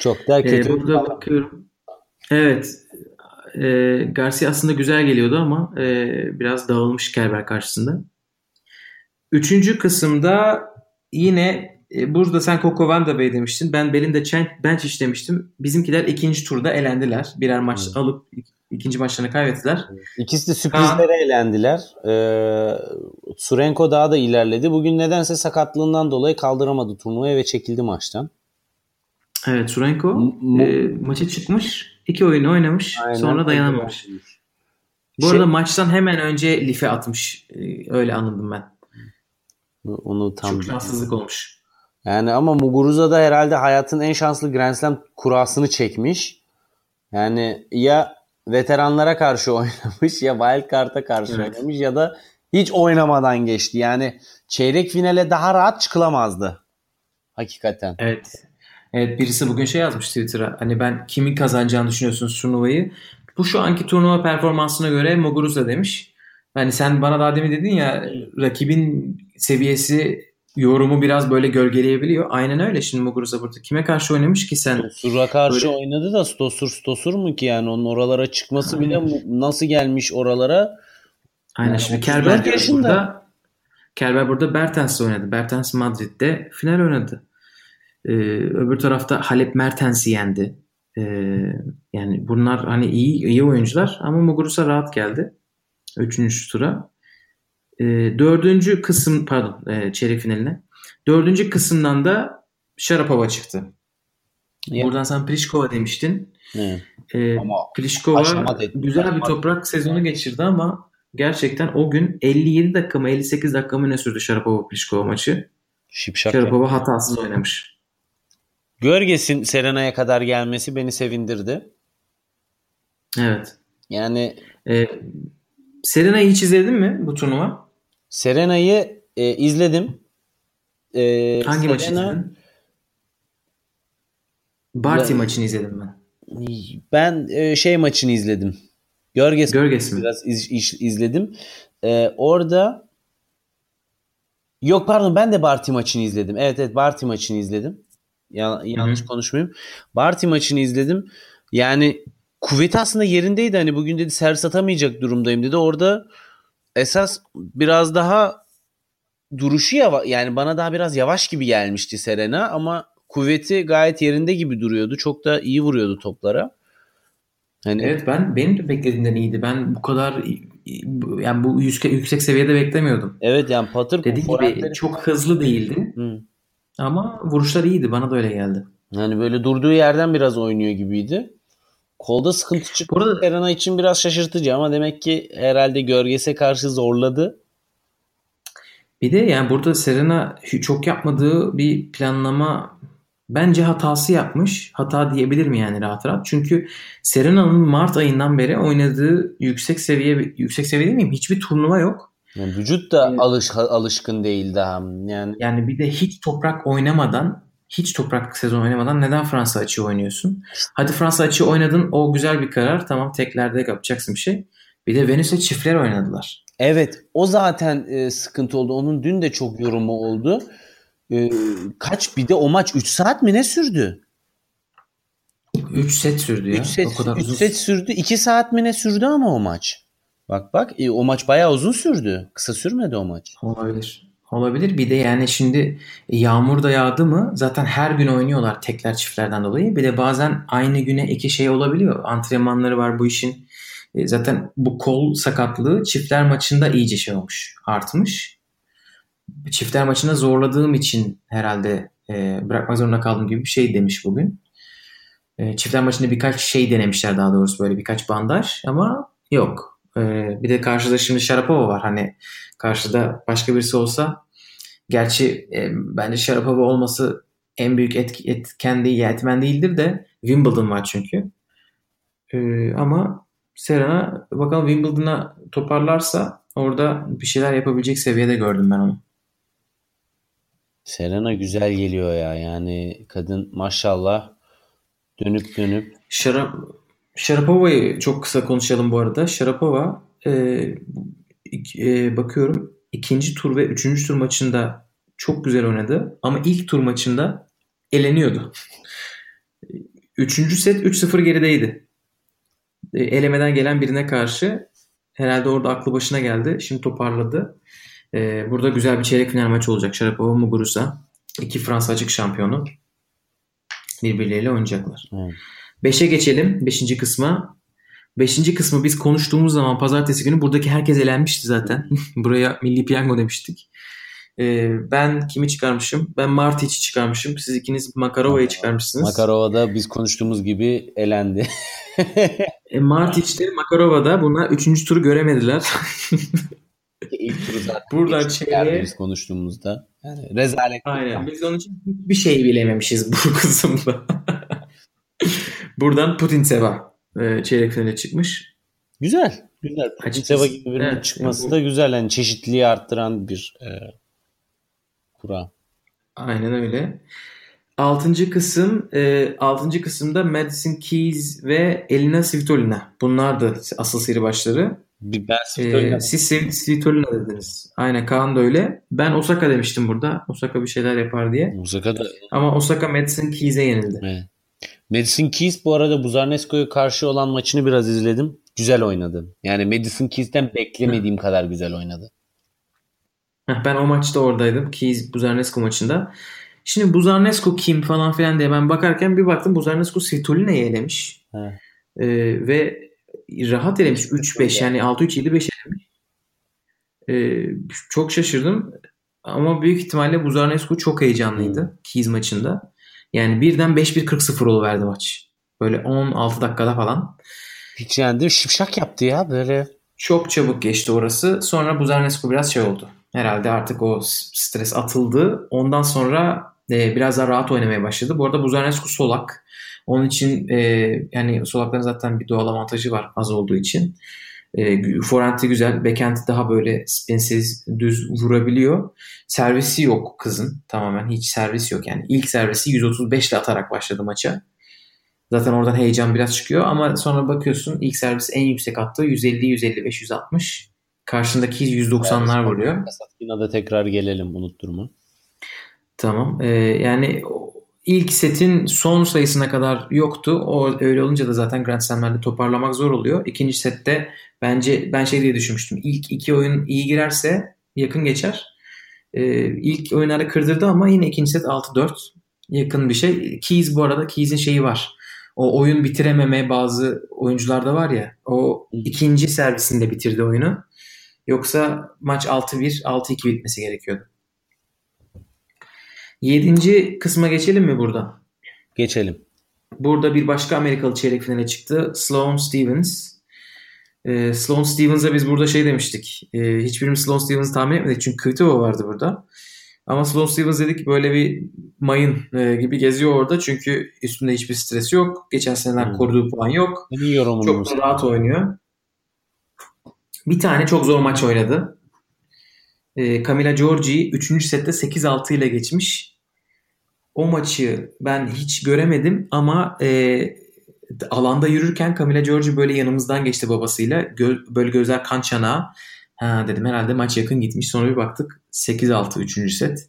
Çok da Ee, kötü. burada bakıyorum. Evet. E, Garcia aslında güzel geliyordu ama e, biraz dağılmış Kerber karşısında. Üçüncü kısımda yine e, burada sen Coco Van de Bey demiştin. Ben Belinda Chen- Bencic demiştim. Bizimkiler ikinci turda elendiler. Birer maç Evet. alıp ik- ikinci maçlarını kaybettiler. İkisi de sürprizlere elendiler. Ee, Surenko daha da ilerledi. Bugün nedense sakatlığından dolayı kaldıramadı turnuvayı ve çekildi maçtan. Evet Surenko M- e, maça çıkmış. iki oyunu oynamış. Aynen. Sonra dayanamamış. Bu Şey- arada maçtan hemen önce Life atmış. E, öyle anladım ben. Onu tam Çok şanssızlık olmuş. Yani ama Muguruza da herhalde hayatın en şanslı Grand Slam kurasını çekmiş. Yani ya veteranlara karşı oynamış ya Wildcard'a karşı Evet. oynamış ya da hiç oynamadan geçti. Yani çeyrek finale daha rahat çıkılamazdı. Hakikaten. Evet. Evet birisi bugün şey yazmış Twitter'a. Hani ben kimin kazanacağını düşünüyorsunuz turnuvayı. Bu şu anki turnuva performansına göre Muguruza demiş. Hani sen bana daha demin dedin ya rakibin seviyesi yorumu biraz böyle gölgeleyebiliyor. Aynen öyle şimdi Muguruza burada. Kime karşı oynamış ki sen? Stosur'a karşı Böyle- oynadı da Stosur Stosur mu ki yani onun oralara çıkması bile nasıl gelmiş oralara? Aynen Yani şimdi 34 Kerber yaşında. burada Kerber burada Bertens'le oynadı. Bertens Madrid'de final oynadı. Ee, öbür tarafta Halep Mertens'i yendi. Ee, yani bunlar hani iyi iyi oyuncular ama Muguruza rahat geldi. Üçüncü tura. Ee, dördüncü kısım pardon e, çeyrek finaline. Dördüncü kısımdan da Sharapova çıktı. Ya. Buradan sen Pliskova demiştin. Evet. Ama aşama dedi. güzel bir toprak sezonu geçirdi ama gerçekten o gün 57 dakika mı 58 dakika mı ne sürdü Sharapova Pliskova maçı. Şipşak. Sharapova hatasız oynamış. Görges'in Serena'ya kadar gelmesi beni sevindirdi. Evet. Yani Ee, Serena'yı hiç izledin mi bu turnuva? Serena'yı e, izledim. E, Hangi maçı Serena- izledin? Barty Ben- maçını izledim ben. Ben e, şey maçını izledim. Görges Görges mi? biraz iz- iş- izledim. E, orada yok pardon ben de Barty maçını izledim. Evet evet Barty maçını izledim. Ya, yanlış Hı hı. konuşmayayım. Barty maçını izledim. Yani kuvveti aslında yerindeydi. Hani bugün dedi servis atamayacak durumdayım dedi. Orada esas biraz daha duruşu yava yani bana daha biraz yavaş gibi gelmişti Serena ama kuvveti gayet yerinde gibi duruyordu. Çok da iyi vuruyordu toplara. Hani Evet ben benim de beklediğimden iyiydi. Ben bu kadar yani bu yüksek, yüksek seviyede beklemiyordum. Evet yani patır Dediğim gibi çok hızlı değildi Hı. Ama vuruşlar iyiydi. Bana da öyle geldi. Yani böyle durduğu yerden biraz oynuyor gibiydi. Kolda sıkıntı çıktı. Bu arada- Serena için biraz şaşırtıcı ama demek ki herhalde gölgese karşı zorladı. Bir de yani burada Serena çok yapmadığı bir planlama bence hatası yapmış. Hata diyebilir mi yani rahat rahat? Çünkü Serena'nın Mart ayından beri oynadığı yüksek seviye yüksek seviye değil miyim? Hiçbir turnuva yok. Yani vücut da Evet. alış, alışkın değil daha. Yani Yani bir de hiç toprak oynamadan hiç toprak sezon oynamadan neden Fransa açığı oynuyorsun? Hadi Fransa açığı oynadın o güzel bir karar. Tamam teklerde yapacaksın bir şey. Bir de Venüs'e çiftler oynadılar. evet o zaten e, sıkıntı oldu. Onun dün de çok yorumu oldu. E, kaç bir de o maç 3 saat mi ne sürdü? 3 set sürdü ya. 3 set, o kadar üç uzun. set sürdü. 2 saat mi ne sürdü ama o maç. Bak bak e, o maç bayağı uzun sürdü. Kısa sürmedi o maç. Olabilir. Olabilir. Bir de yani şimdi yağmur da yağdı mı zaten her gün oynuyorlar tekler çiftlerden dolayı. Bir de bazen aynı güne iki şey olabiliyor. Antrenmanları var bu işin. E, Zaten bu kol sakatlığı çiftler maçında iyice şey olmuş. Artmış. Çiftler maçında zorladığım için herhalde e, bırakmak zorunda kaldım gibi bir şey demiş bugün. E, çiftler maçında birkaç şey denemişler daha doğrusu böyle birkaç bandaj ama yok. E, bir de karşıda şimdi Sharapova var. Hani karşıda başka birisi olsa gerçi e, bence Sharapova olması en büyük etki, etken değil, etmen değildir de Wimbledon var çünkü. E, ama Serena bakalım Wimbledon'a toparlarsa orada bir şeyler yapabilecek seviyede gördüm ben onu. Serena güzel geliyor ya. Yani kadın maşallah dönüp dönüp Şarap Sharapova'yı çok kısa konuşalım bu arada. Sharapova e, e, bakıyorum ikinci tur ve üçüncü tur maçında çok güzel oynadı ama ilk tur maçında eleniyordu. Üçüncü set 3-0 gerideydi. E, elemeden gelen birine karşı herhalde orada aklı başına geldi. Şimdi toparladı. E, burada güzel bir çeyrek final maçı olacak. Sharapova Muguruza. iki Fransa açık şampiyonu birbirleriyle oynayacaklar. Evet. 5'e geçelim. 5. kısma. 5. kısmı biz konuştuğumuz zaman pazartesi günü buradaki herkes elenmişti zaten. Buraya milli piyango demiştik. Ee, ben kimi çıkarmışım? Ben Martic'i çıkarmışım. Siz ikiniz Makarova'yı çıkarmışsınız. Makarova'da biz konuştuğumuz gibi elendi. E, Martic de Makarova'da bunlar 3. turu göremediler. İlk turu zaten Buradan yani biz konuştuğumuzda. Yani rezalet. Aynen. Biz onun için bir şey bilememişiz bu kısımda. Buradan Putintseva e, çeyrek finale çıkmış. Güzel. Güzel. Açıkçası, Putintseva gibi birinin evet, çıkması yani bu- da güzel. Yani çeşitliliği arttıran bir e, kura. Aynen öyle. Altıncı kısım, e, altıncı kısımda Madison Keys ve Elina Svitolina. Bunlar da asıl seri başları. Bir ben E, Svitolina- siz Sv- Svitolina dediniz. Aynen Kaan da öyle. Ben Osaka demiştim burada. Osaka bir şeyler yapar diye. Osaka'da Ama Osaka Madison Keys'e yenildi. Evet. Madison Keys bu arada Buzarnesco'ya karşı olan maçını biraz izledim. Güzel oynadı. Yani Madison Keys'ten beklemediğim kadar güzel oynadı. Ben o maçta oradaydım. Keys Buzarnescu maçında. Şimdi Buzarnescu kim falan filan diye ben bakarken bir baktım Buzarnescu Svitolina'yı elemiş. He. Ee, ve rahat elemiş 3-5 yani 6-3-7-5 elemiş. Ee, çok şaşırdım. Ama büyük ihtimalle Buzarnescu çok heyecanlıydı Keys maçında. Yani birden 5-1 40-0 verdi maç. Böyle 16 dakikada falan. Hiç yani şipşak yaptı ya böyle. Çok çabuk geçti orası. Sonra Buzarnescu biraz şey oldu. Herhalde artık o stres atıldı. Ondan sonra e, biraz daha rahat oynamaya başladı. Bu arada Buzarnescu solak. Onun için e, yani solakların zaten bir doğal avantajı var az olduğu için. E, güzel. Backend'i daha böyle spinsiz düz vurabiliyor. Servisi yok kızın. Tamamen hiç servis yok. Yani ilk servisi 135 ile atarak başladı maça. Zaten oradan heyecan biraz çıkıyor ama sonra bakıyorsun ilk servis en yüksek attığı 150, 155, 160. Karşındaki 190'lar vuruyor. Yine de tekrar gelelim unutturma. Tamam. Ee, yani ilk setin son sayısına kadar yoktu. O öyle olunca da zaten Grand Slam'lerde toparlamak zor oluyor. İkinci sette bence ben şey diye düşünmüştüm. İlk iki oyun iyi girerse yakın geçer. Ee, ilk oyunları kırdırdı ama yine ikinci set 6-4 yakın bir şey. Keys bu arada Keys'in şeyi var. O oyun bitirememe bazı oyuncularda var ya. O ikinci servisinde bitirdi oyunu. Yoksa maç 6-1, 6-2 bitmesi gerekiyordu. Yedinci kısma geçelim mi burada? Geçelim. Burada bir başka Amerikalı çeyrek finale çıktı. Sloane Stevens. Ee, Sloane Stevens'a biz burada şey demiştik. Ee, hiçbirimiz Sloane Stevens'ı tahmin etmedik. Çünkü Kvitova vardı burada. Ama Sloane Stevens dedik böyle bir mayın e, gibi geziyor orada. Çünkü üstünde hiçbir stres yok. Geçen seneler hmm. koruduğu puan yok. Çok da rahat oynuyor. Bir tane çok zor maç oynadı. E, Camila Giorgi 3. sette 8-6 ile geçmiş. O maçı ben hiç göremedim ama e, alanda yürürken Camila Giorgi böyle yanımızdan geçti babasıyla. Gö- böyle gözler kan çanağı. Ha dedim herhalde maç yakın gitmiş. Sonra bir baktık 8-6 3. set.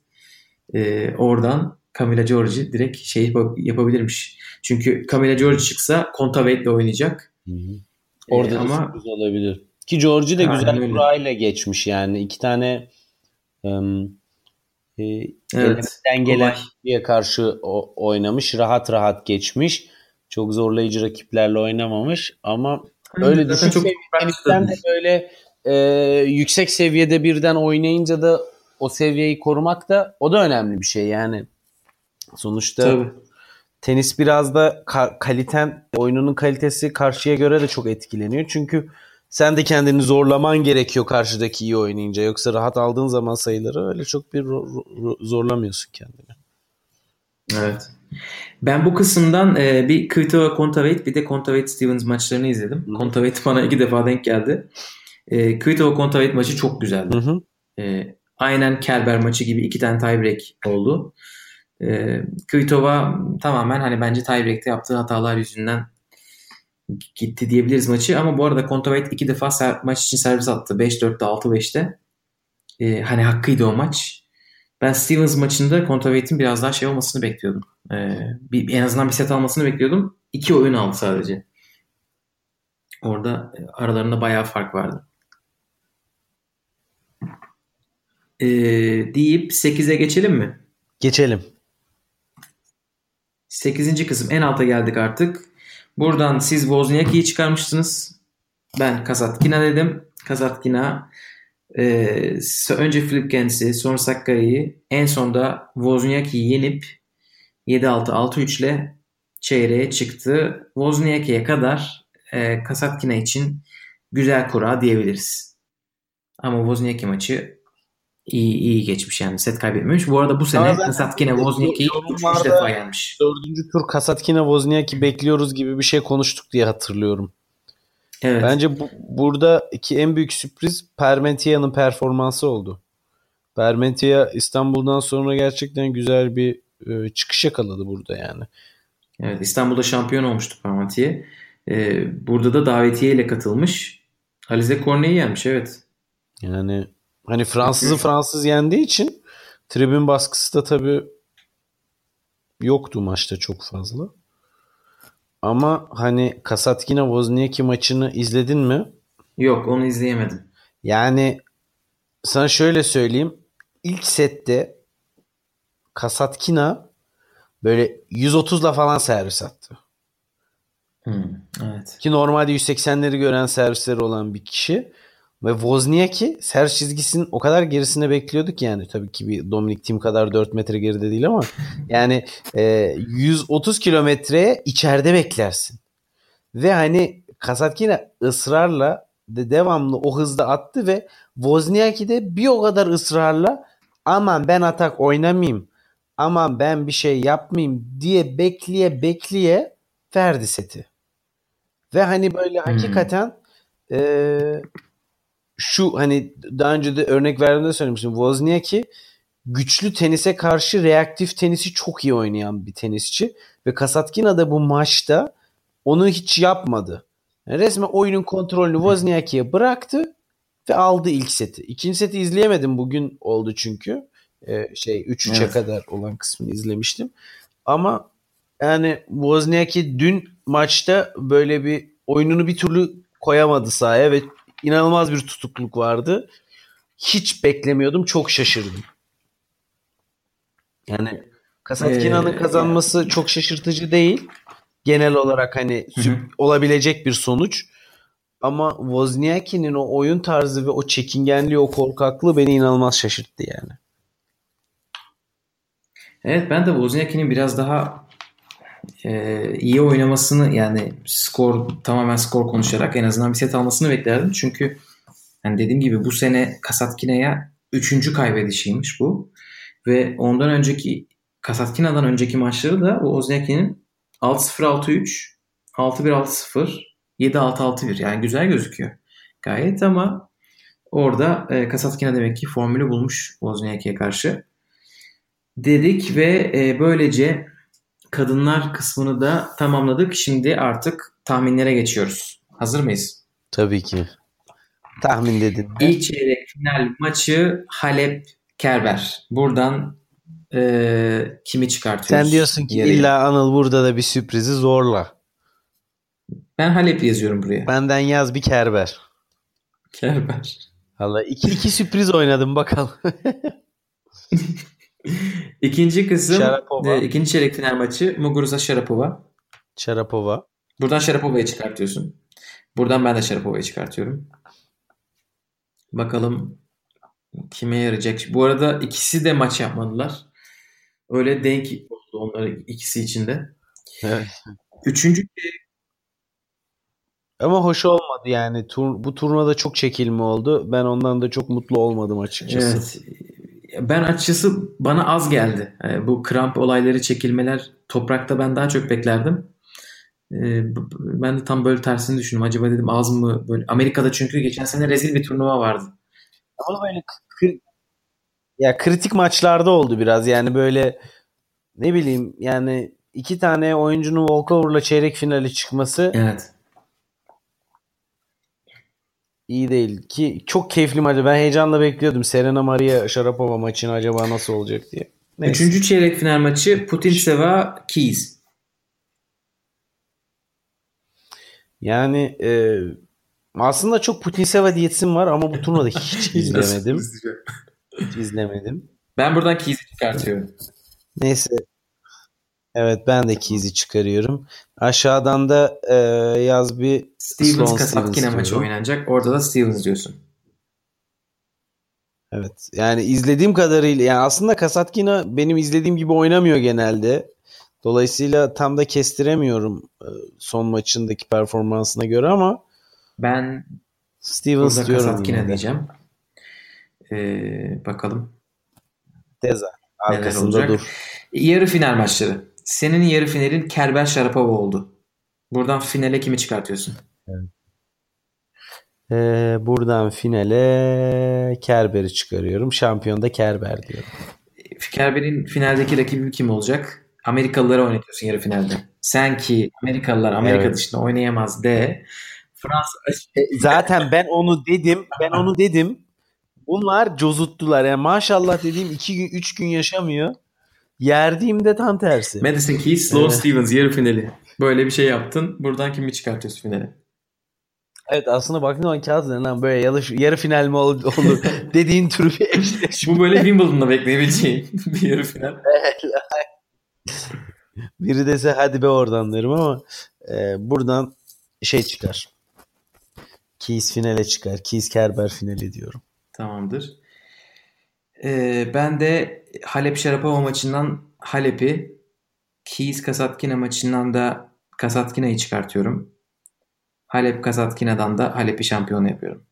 E, oradan Camila Giorgi direkt şey yapabilirmiş. Çünkü Camila Giorgi çıksa Kontaveit oynayacak. Hı hı. Orada ee, ama olabilir. Ki Georgie de güzel öyle. kurayla geçmiş yani. iki tane um, e, evet, gelen diye karşı o, oynamış. Rahat rahat geçmiş. Çok zorlayıcı rakiplerle oynamamış ama Hı, öyle düşük seviyeden de böyle e, yüksek seviyede birden oynayınca da o seviyeyi korumak da o da önemli bir şey yani. Sonuçta Tabii. tenis biraz da ka- kaliten, oyununun kalitesi karşıya göre de çok etkileniyor. Çünkü sen de kendini zorlaman gerekiyor karşıdaki iyi oynayınca. Yoksa rahat aldığın zaman sayıları öyle çok bir zorlamıyorsun kendini. Evet. Ben bu kısımdan e, bir Kvitova Kontaveit bir de Kontaveit Stevens maçlarını izledim. Kontaveit bana iki defa denk geldi. E, Kvitova Kontaveit maçı çok güzeldi. Hı hı. E, aynen Kerber maçı gibi iki tane tiebreak oldu. E, Kvitova tamamen hani bence tiebreak'te yaptığı hatalar yüzünden gitti diyebiliriz maçı. Ama bu arada Kontaveit iki defa ser, maç için servis attı. 5-4'te 6-5'te. Ee, hani hakkıydı o maç. Ben Stevens maçında Kontaveit'in biraz daha şey olmasını bekliyordum. Ee, bir, en azından bir set almasını bekliyordum. İki oyun aldı sadece. Orada e, aralarında bayağı fark vardı. Ee, deyip 8'e geçelim mi? Geçelim. 8. kısım en alta geldik artık. Buradan siz Wozniacki'yi çıkarmıştınız. Ben Kasatkina dedim. Kasatkina e, önce Filip Gens'i sonra Sakkari'yi en sonda Wozniacki'yi yenip 7-6 6-3 ile çeyreğe çıktı. Wozniacki'ye kadar e, Kasatkina için güzel kura diyebiliriz. Ama Wozniacki maçı iyi iyi geçmiş yani set kaybetmemiş. Bu arada bu sene Kasatkine Wozniacki'yi 3 defa yenmiş. Dördüncü tur Kasatkine Wozniacki bekliyoruz gibi bir şey konuştuk diye hatırlıyorum. Evet. Bence bu, buradaki en büyük sürpriz Permentia'nın performansı oldu. Permentia İstanbul'dan sonra gerçekten güzel bir e, çıkış yakaladı burada yani. Evet İstanbul'da şampiyon olmuştu Permentia. Ee, burada da davetiye ile katılmış. Alize Corne'yi yenmiş evet. Yani Hani Fransız'ı Fransız yendiği için tribün baskısı da tabii yoktu maçta çok fazla. Ama hani Kasatkina Wozniacki maçını izledin mi? Yok onu izleyemedim. Yani sana şöyle söyleyeyim. İlk sette Kasatkina böyle 130'la falan servis attı. Hmm, evet. Ki normalde 180'leri gören servisleri olan bir kişi. Ve Wozniacki servis çizgisinin o kadar gerisine bekliyorduk yani. Tabii ki bir Dominic Thiem kadar 4 metre geride değil ama yani e, 130 kilometreye içeride beklersin. Ve hani Kasatkina ısrarla de devamlı o hızda attı ve Wozniacki de bir o kadar ısrarla aman ben atak oynamayayım aman ben bir şey yapmayayım diye bekleye bekleye verdi seti. Ve hani böyle Hmm. hakikaten e, şu hani daha önce de örnek verdiğimde söylemiştim. Wozniacki güçlü tenise karşı reaktif tenisi çok iyi oynayan bir tenisçi ve Kasatkina da bu maçta onu hiç yapmadı. Yani resmen oyunun kontrolünü Wozniacki'ye bıraktı ve aldı ilk seti. İkinci seti izleyemedim bugün oldu çünkü. Ee, şey 3-3'e Evet. kadar olan kısmını izlemiştim. Ama yani Wozniacki dün maçta böyle bir oyununu bir türlü koyamadı sahaya ve inanılmaz bir tutukluk vardı. Hiç beklemiyordum. Çok şaşırdım. Yani Kasatkina'nın Ee, kazanması çok şaşırtıcı değil. Genel olarak hani Hı olabilecek bir sonuç. Ama Wozniacki'nin o oyun tarzı ve o çekingenliği, o korkaklığı beni inanılmaz şaşırttı yani. Evet ben de Wozniacki'nin biraz daha e, iyi oynamasını yani skor tamamen skor konuşarak en azından bir set almasını beklerdim. Çünkü yani dediğim gibi bu sene Kasatkina'ya üçüncü kaybedişiymiş bu. Ve ondan önceki Kasatkina'dan önceki maçları da bu Wozniacki'nin 6-0-6-3, 6-1-6-0, 7-6-6-1 yani güzel gözüküyor gayet ama orada e, Kasatkina demek ki formülü bulmuş Wozniacki'ye karşı dedik ve e, böylece kadınlar kısmını da tamamladık. Şimdi artık tahminlere geçiyoruz. Hazır mıyız? Tabii ki. Tahmin dedin. İlk çeyrek final maçı Halep Kerber. Buradan e, kimi çıkartıyoruz? Sen diyorsun ki yarıya? illa Anıl burada da bir sürprizi zorla. Ben Halep yazıyorum buraya. Benden yaz bir Kerber. Kerber. Valla iki, iki sürpriz oynadım bakalım. İkinci kısım e, ikinci çeyrek final maçı Muguruza Sharapova. Şarapova. Buradan Sharapova'yı çıkartıyorsun. Buradan ben de Sharapova'yı çıkartıyorum. Bakalım kime yarayacak. Bu arada ikisi de maç yapmadılar. Öyle denk oldu onların ikisi için de. Evet. Üçüncü Ama hoş olmadı yani. Tur, bu turnuvada çok çekilme oldu. Ben ondan da çok mutlu olmadım açıkçası. evet. Ben açıkçası bana az geldi. Yani bu kramp olayları çekilmeler toprakta ben daha çok beklerdim. Ee, ben de tam böyle tersini düşündüm. Acaba dedim az mı böyle Amerika'da çünkü geçen sene rezil bir turnuva vardı. Ama böyle kri- ya kritik maçlarda oldu biraz. Yani böyle ne bileyim yani iki tane oyuncunun walkover'la çeyrek finale çıkması Evet. İyi değil ki çok keyifli maçı. Ben heyecanla bekliyordum Serena Maria Sharapova maçını acaba nasıl olacak diye. Neyse. Üçüncü çeyrek final maçı Putin-Seva Keys. Yani e, aslında çok Putinseva diyetim var ama bu turnuvada hiç izlemedim. Hiç izlemedim. Ben buradan Keys'i çıkartıyorum. Neyse. Evet ben de Keys'i çıkarıyorum. Aşağıdan da e, yaz bir Stevens Kasatkina maçı oynanacak. Orada da Stevens diyorsun. Evet. Yani izlediğim kadarıyla yani aslında Kasatkina benim izlediğim gibi oynamıyor genelde. Dolayısıyla tam da kestiremiyorum e, son maçındaki performansına göre ama Ben Stevens diyorum. Kasatkina de. diyeceğim. Ee, bakalım Teza. neler Arkasında dur. Yarı final maçları. Senin yarı finalin Kerber Sharapova oldu. Buradan finale kimi çıkartıyorsun? Ee, buradan finale Kerber'i çıkarıyorum. Şampiyon da Kerber diyorum. Kerber'in finaldeki rakibi kim olacak? Amerikalıları oynatıyorsun yarı finalde. Sen ki Amerikalılar Amerika Evet. dışında oynayamaz de. Fransa E, Zaten ben onu dedim. Ben onu dedim. Bunlar cozuttular. Yani maşallah dediğim 2 gün 3 gün yaşamıyor. Yerdiğimde tam tersi. Madison Keys, Sloane Evet. Stevens yarı finali. Böyle bir şey yaptın. Buradan kimi çıkartıyorsun finale? Evet aslında baktığın zaman kağıt üzerinden böyle yarı, yarı final mi olur, olur dediğin tür bir eşleşme. Bu böyle Wimbledon'da bekleyebileceğin bir yarı final. Biri dese hadi be oradan derim ama e, buradan şey çıkar. Keys finale çıkar. Keys Kerber finali diyorum. Tamamdır. Ee, ben de Halep Şarapova maçından Halep'i, Keys Kasatkina maçından da Kasatkina'yı çıkartıyorum. Halep Kasatkina'dan da Halep'i şampiyon yapıyorum.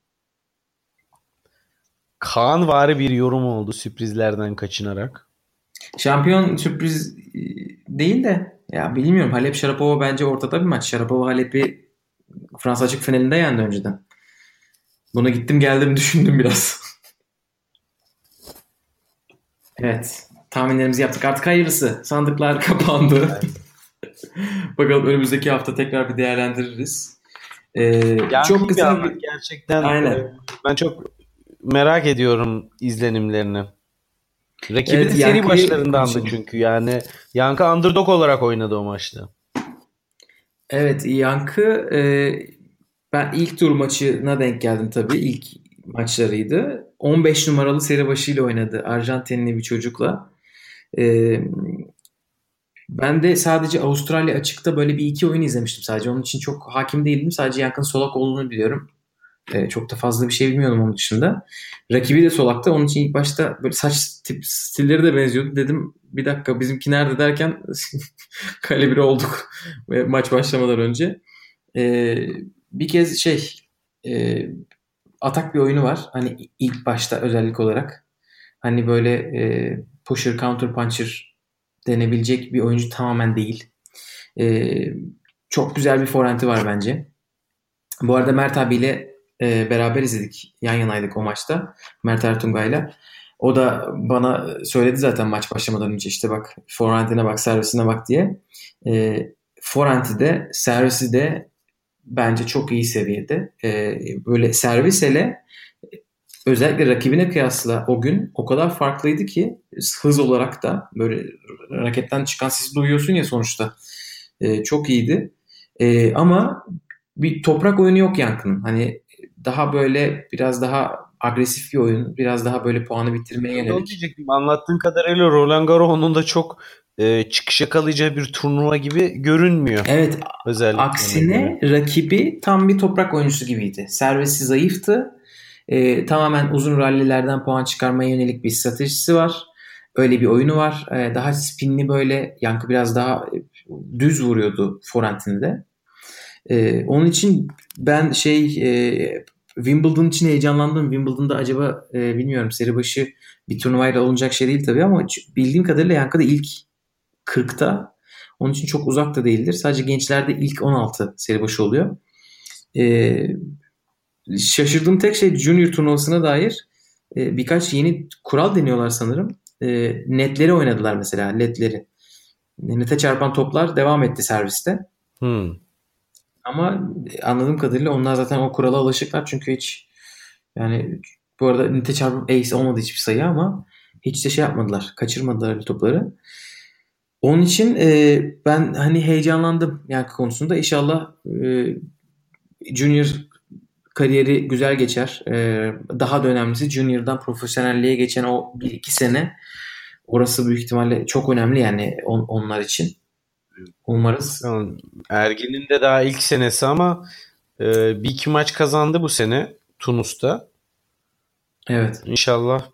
Kaan vari bir yorum oldu sürprizlerden kaçınarak. Şampiyon sürpriz e, değil de ya bilmiyorum Halep Şarapova bence ortada bir maç. Şarapova Halep'i Fransa açık finalinde yendi önceden. Buna gittim geldim düşündüm biraz. Evet. Tahminlerimizi yaptık. Artık hayırlısı. Sandıklar kapandı. Bakalım önümüzdeki hafta tekrar bir değerlendiririz. Ee, Yani çok kısa bir- gerçekten Aynen. ben çok merak ediyorum izlenimlerini. Rakibi Evet, de seri Yankı'yı başlarındandı çünkü yani Yankı underdog olarak oynadı o maçta. Evet Yankı e, ben ilk tur maçına denk geldim tabii. İlk maçlarıydı. 15 numaralı seri başıyla oynadı. Arjantinli bir çocukla. E, ben de sadece Avustralya açıkta böyle bir iki oyun izlemiştim sadece. Onun için çok hakim değildim. Sadece Yankı'nın solak olduğunu biliyorum. E, çok da fazla bir şey bilmiyordum onun dışında. Rakibi de solakta. Onun için ilk başta böyle saç tip stilleri de benziyordu. Dedim bir dakika bizimki nerede derken kale biri olduk maç başlamadan önce. E, bir kez şey e, atak bir oyunu var. Hani ilk başta özellik olarak. Hani böyle e, pusher, counter puncher denebilecek bir oyuncu tamamen değil. E, çok güzel bir forehand'i var bence. Bu arada Mert abiyle e, beraber izledik. Yan yanaydık o maçta. Mert Ertungay'la. O da bana söyledi zaten maç başlamadan önce işte bak forehand'ine bak servisine bak diye. E, forehand'i de servisi de bence çok iyi seviyede. E, böyle servis hele özellikle rakibine kıyasla o gün o kadar farklıydı ki hız olarak da böyle raketten çıkan sesi duyuyorsun ya sonuçta. E, çok iyiydi. E, ama bir toprak oyunu yok Yankı'nın. Hani daha böyle biraz daha agresif bir oyun. Biraz daha böyle puanı bitirmeye Onu yönelik. diyecektim. Anlattığın kadarıyla Roland Garros'un da çok e, çıkış yakalayacağı bir turnuva gibi görünmüyor. Evet Özellikle. Aksine rakibi tam bir toprak oyuncusu gibiydi. Servisi zayıftı. Ee, tamamen uzun rallilerden puan çıkarmaya yönelik bir stratejisi var. Öyle bir oyunu var. Ee, daha spinli böyle yankı biraz daha e, düz vuruyordu forehand'inde. Ee, onun için ben şey e, Wimbledon için heyecanlandım. Wimbledon'da acaba e, bilmiyorum seri başı bir turnuvayla olunacak şey değil tabii ama bildiğim kadarıyla Yankı da ilk 40'ta. Onun için çok uzak da değildir. Sadece gençlerde ilk 16 seri başı oluyor. Ee, şaşırdığım tek şey Junior turnuvasına dair e, birkaç yeni kural deniyorlar sanırım. E, netleri oynadılar mesela ledleri. Nete çarpan toplar devam etti serviste. Hmm. Ama anladığım kadarıyla onlar zaten o kurala alışıklar çünkü hiç yani bu arada nite çarpıp ace olmadı hiçbir sayı ama hiç de şey yapmadılar. Kaçırmadılar öyle topları. Onun için e, ben hani heyecanlandım Yankı konusunda. İnşallah e, Junior kariyeri güzel geçer. E, daha da önemlisi Junior'dan profesyonelliğe geçen o bir iki sene orası büyük ihtimalle çok önemli yani on- onlar için. Umarız. Ergin'in de daha ilk senesi ama e, bir iki maç kazandı bu sene Tunus'ta. Evet. İnşallah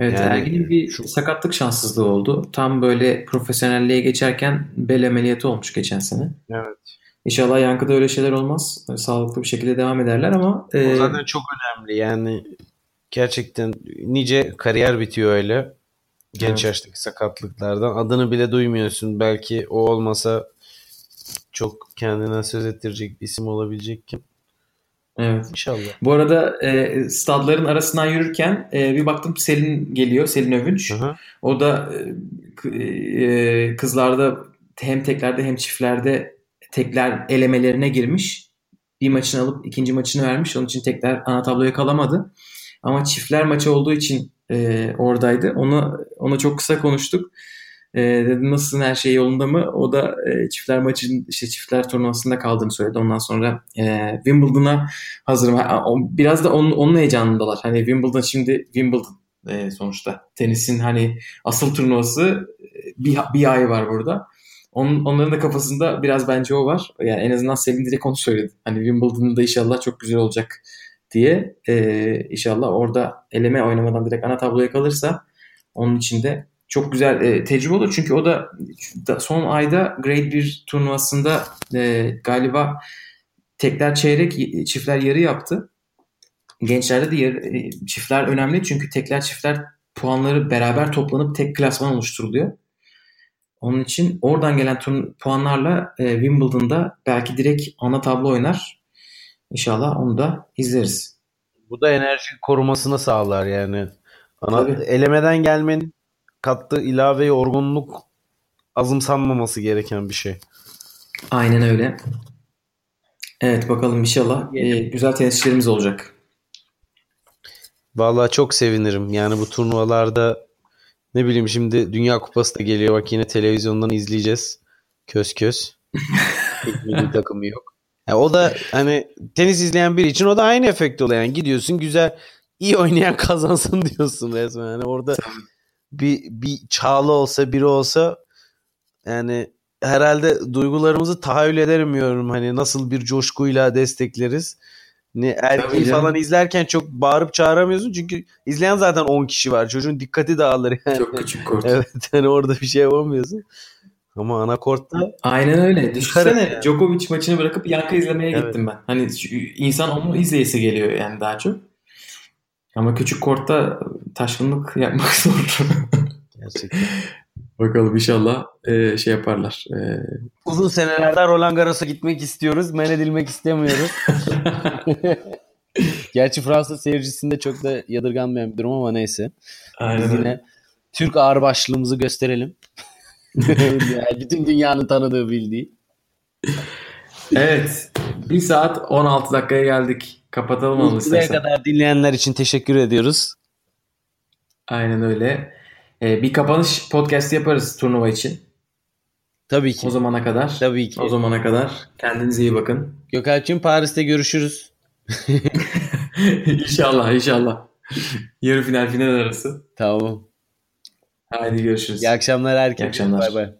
Evet Yani Ergin'in bir şu- sakatlık şanssızlığı oldu. Tam böyle profesyonelliğe geçerken bel ameliyatı olmuş geçen sene. Evet. İnşallah Yankı'da öyle şeyler olmaz. Böyle sağlıklı bir şekilde devam ederler ama e, o zaten çok önemli. Yani gerçekten nice kariyer bitiyor öyle. Genç Evet. yaştaki sakatlıklardan. Adını bile duymuyorsun. Belki o olmasa çok kendine söz ettirecek bir isim olabilecek kim? Evet. İnşallah. Bu arada e, stadların arasından yürürken e, bir baktım Selin geliyor. Selin Övünç. Hı hı. O da e, e, kızlarda hem teklerde hem çiftlerde tekler elemelerine girmiş. Bir maçını alıp ikinci maçını vermiş. Onun için tekler ana tabloya kalamadı. Ama çiftler maçı olduğu için e, oradaydı. Onu ona çok kısa konuştuk. E, dedim nasılsın her şey yolunda mı? O da e, çiftler maçın işte çiftler turnuvasında kaldığını söyledi. Ondan sonra e, Wimbledon'a hazırım. Biraz da onun, onun heyecanındalar. Hani Wimbledon şimdi Wimbledon e, sonuçta. Tenisin hani asıl turnuvası e, bir, bir ay var burada. Onun, onların da kafasında biraz bence o var. Yani en azından Selin direkt onu söyledi. Hani Wimbledon'da inşallah çok güzel olacak diye. Ee, inşallah orada eleme oynamadan direkt ana tabloya kalırsa onun için de çok güzel e, tecrübe olur. Çünkü o da da son ayda Grade 1 turnuvasında e, galiba tekler çeyrek, çiftler yarı yaptı. Gençlerde de yarı, e, çiftler önemli çünkü tekler çiftler puanları beraber toplanıp tek klasman oluşturuluyor. Onun için oradan gelen turn- puanlarla e, Wimbledon'da belki direkt ana tablo oynar. İnşallah onu da izleriz. Bu da enerji korumasını sağlar yani. Ana, Tabii. elemeden gelmenin kattığı ilave yorgunluk azımsanmaması gereken bir şey. Aynen öyle. Evet bakalım inşallah e, güzel tenisçilerimiz olacak. Vallahi çok sevinirim. Yani bu turnuvalarda ne bileyim şimdi Dünya Kupası da geliyor. Bak yine televizyondan izleyeceğiz. Köz köz. Milli takımı yok. Ya o da hani tenis izleyen biri için o da aynı efekt oluyor. Yani gidiyorsun güzel iyi oynayan kazansın diyorsun resmen. Yani orada bir, bir çağlı olsa biri olsa yani herhalde duygularımızı tahayyül edemiyorum. Hani nasıl bir coşkuyla destekleriz. Ne erkeği canım. falan izlerken çok bağırıp çağıramıyorsun çünkü izleyen zaten 10 kişi var. Çocuğun dikkati dağılır yani. Çok küçük kort. Evet hani orada bir şey yapamıyorsun. Ama anakortta Aynen öyle. Düşünsene yani. Djokovic maçını bırakıp yankı izlemeye Evet. gittim ben. Hani insan onu izleyesi geliyor yani daha çok. Ama küçük kortta taşkınlık yapmak zor. gerçekten. Bakalım inşallah e, şey yaparlar. E, Uzun senelerden Roland Garros'a gitmek istiyoruz. Men edilmek istemiyoruz. Gerçi Fransa seyircisinde çok da yadırganmayan bir durum ama neyse. Biz aynen öyle. yine Türk ağırbaşlılığımızı gösterelim. Yani bütün dünyanın tanıdığı bildiği. Evet. 1 saat 16 dakikaya geldik. Kapatalım Buraya istersen. kadar dinleyenler için teşekkür ediyoruz. Aynen öyle. E, bir kapanış podcast yaparız turnuva için. Tabii ki. O zamana kadar. Tabii ki. O zamana kadar kendinize iyi bakın. Gökalp'cığım Paris'te görüşürüz. inşallah inşallah. Yarı final final arası. Tamam. Haydi görüşürüz. İyi akşamlar herkese. İyi akşamlar. Bay bay.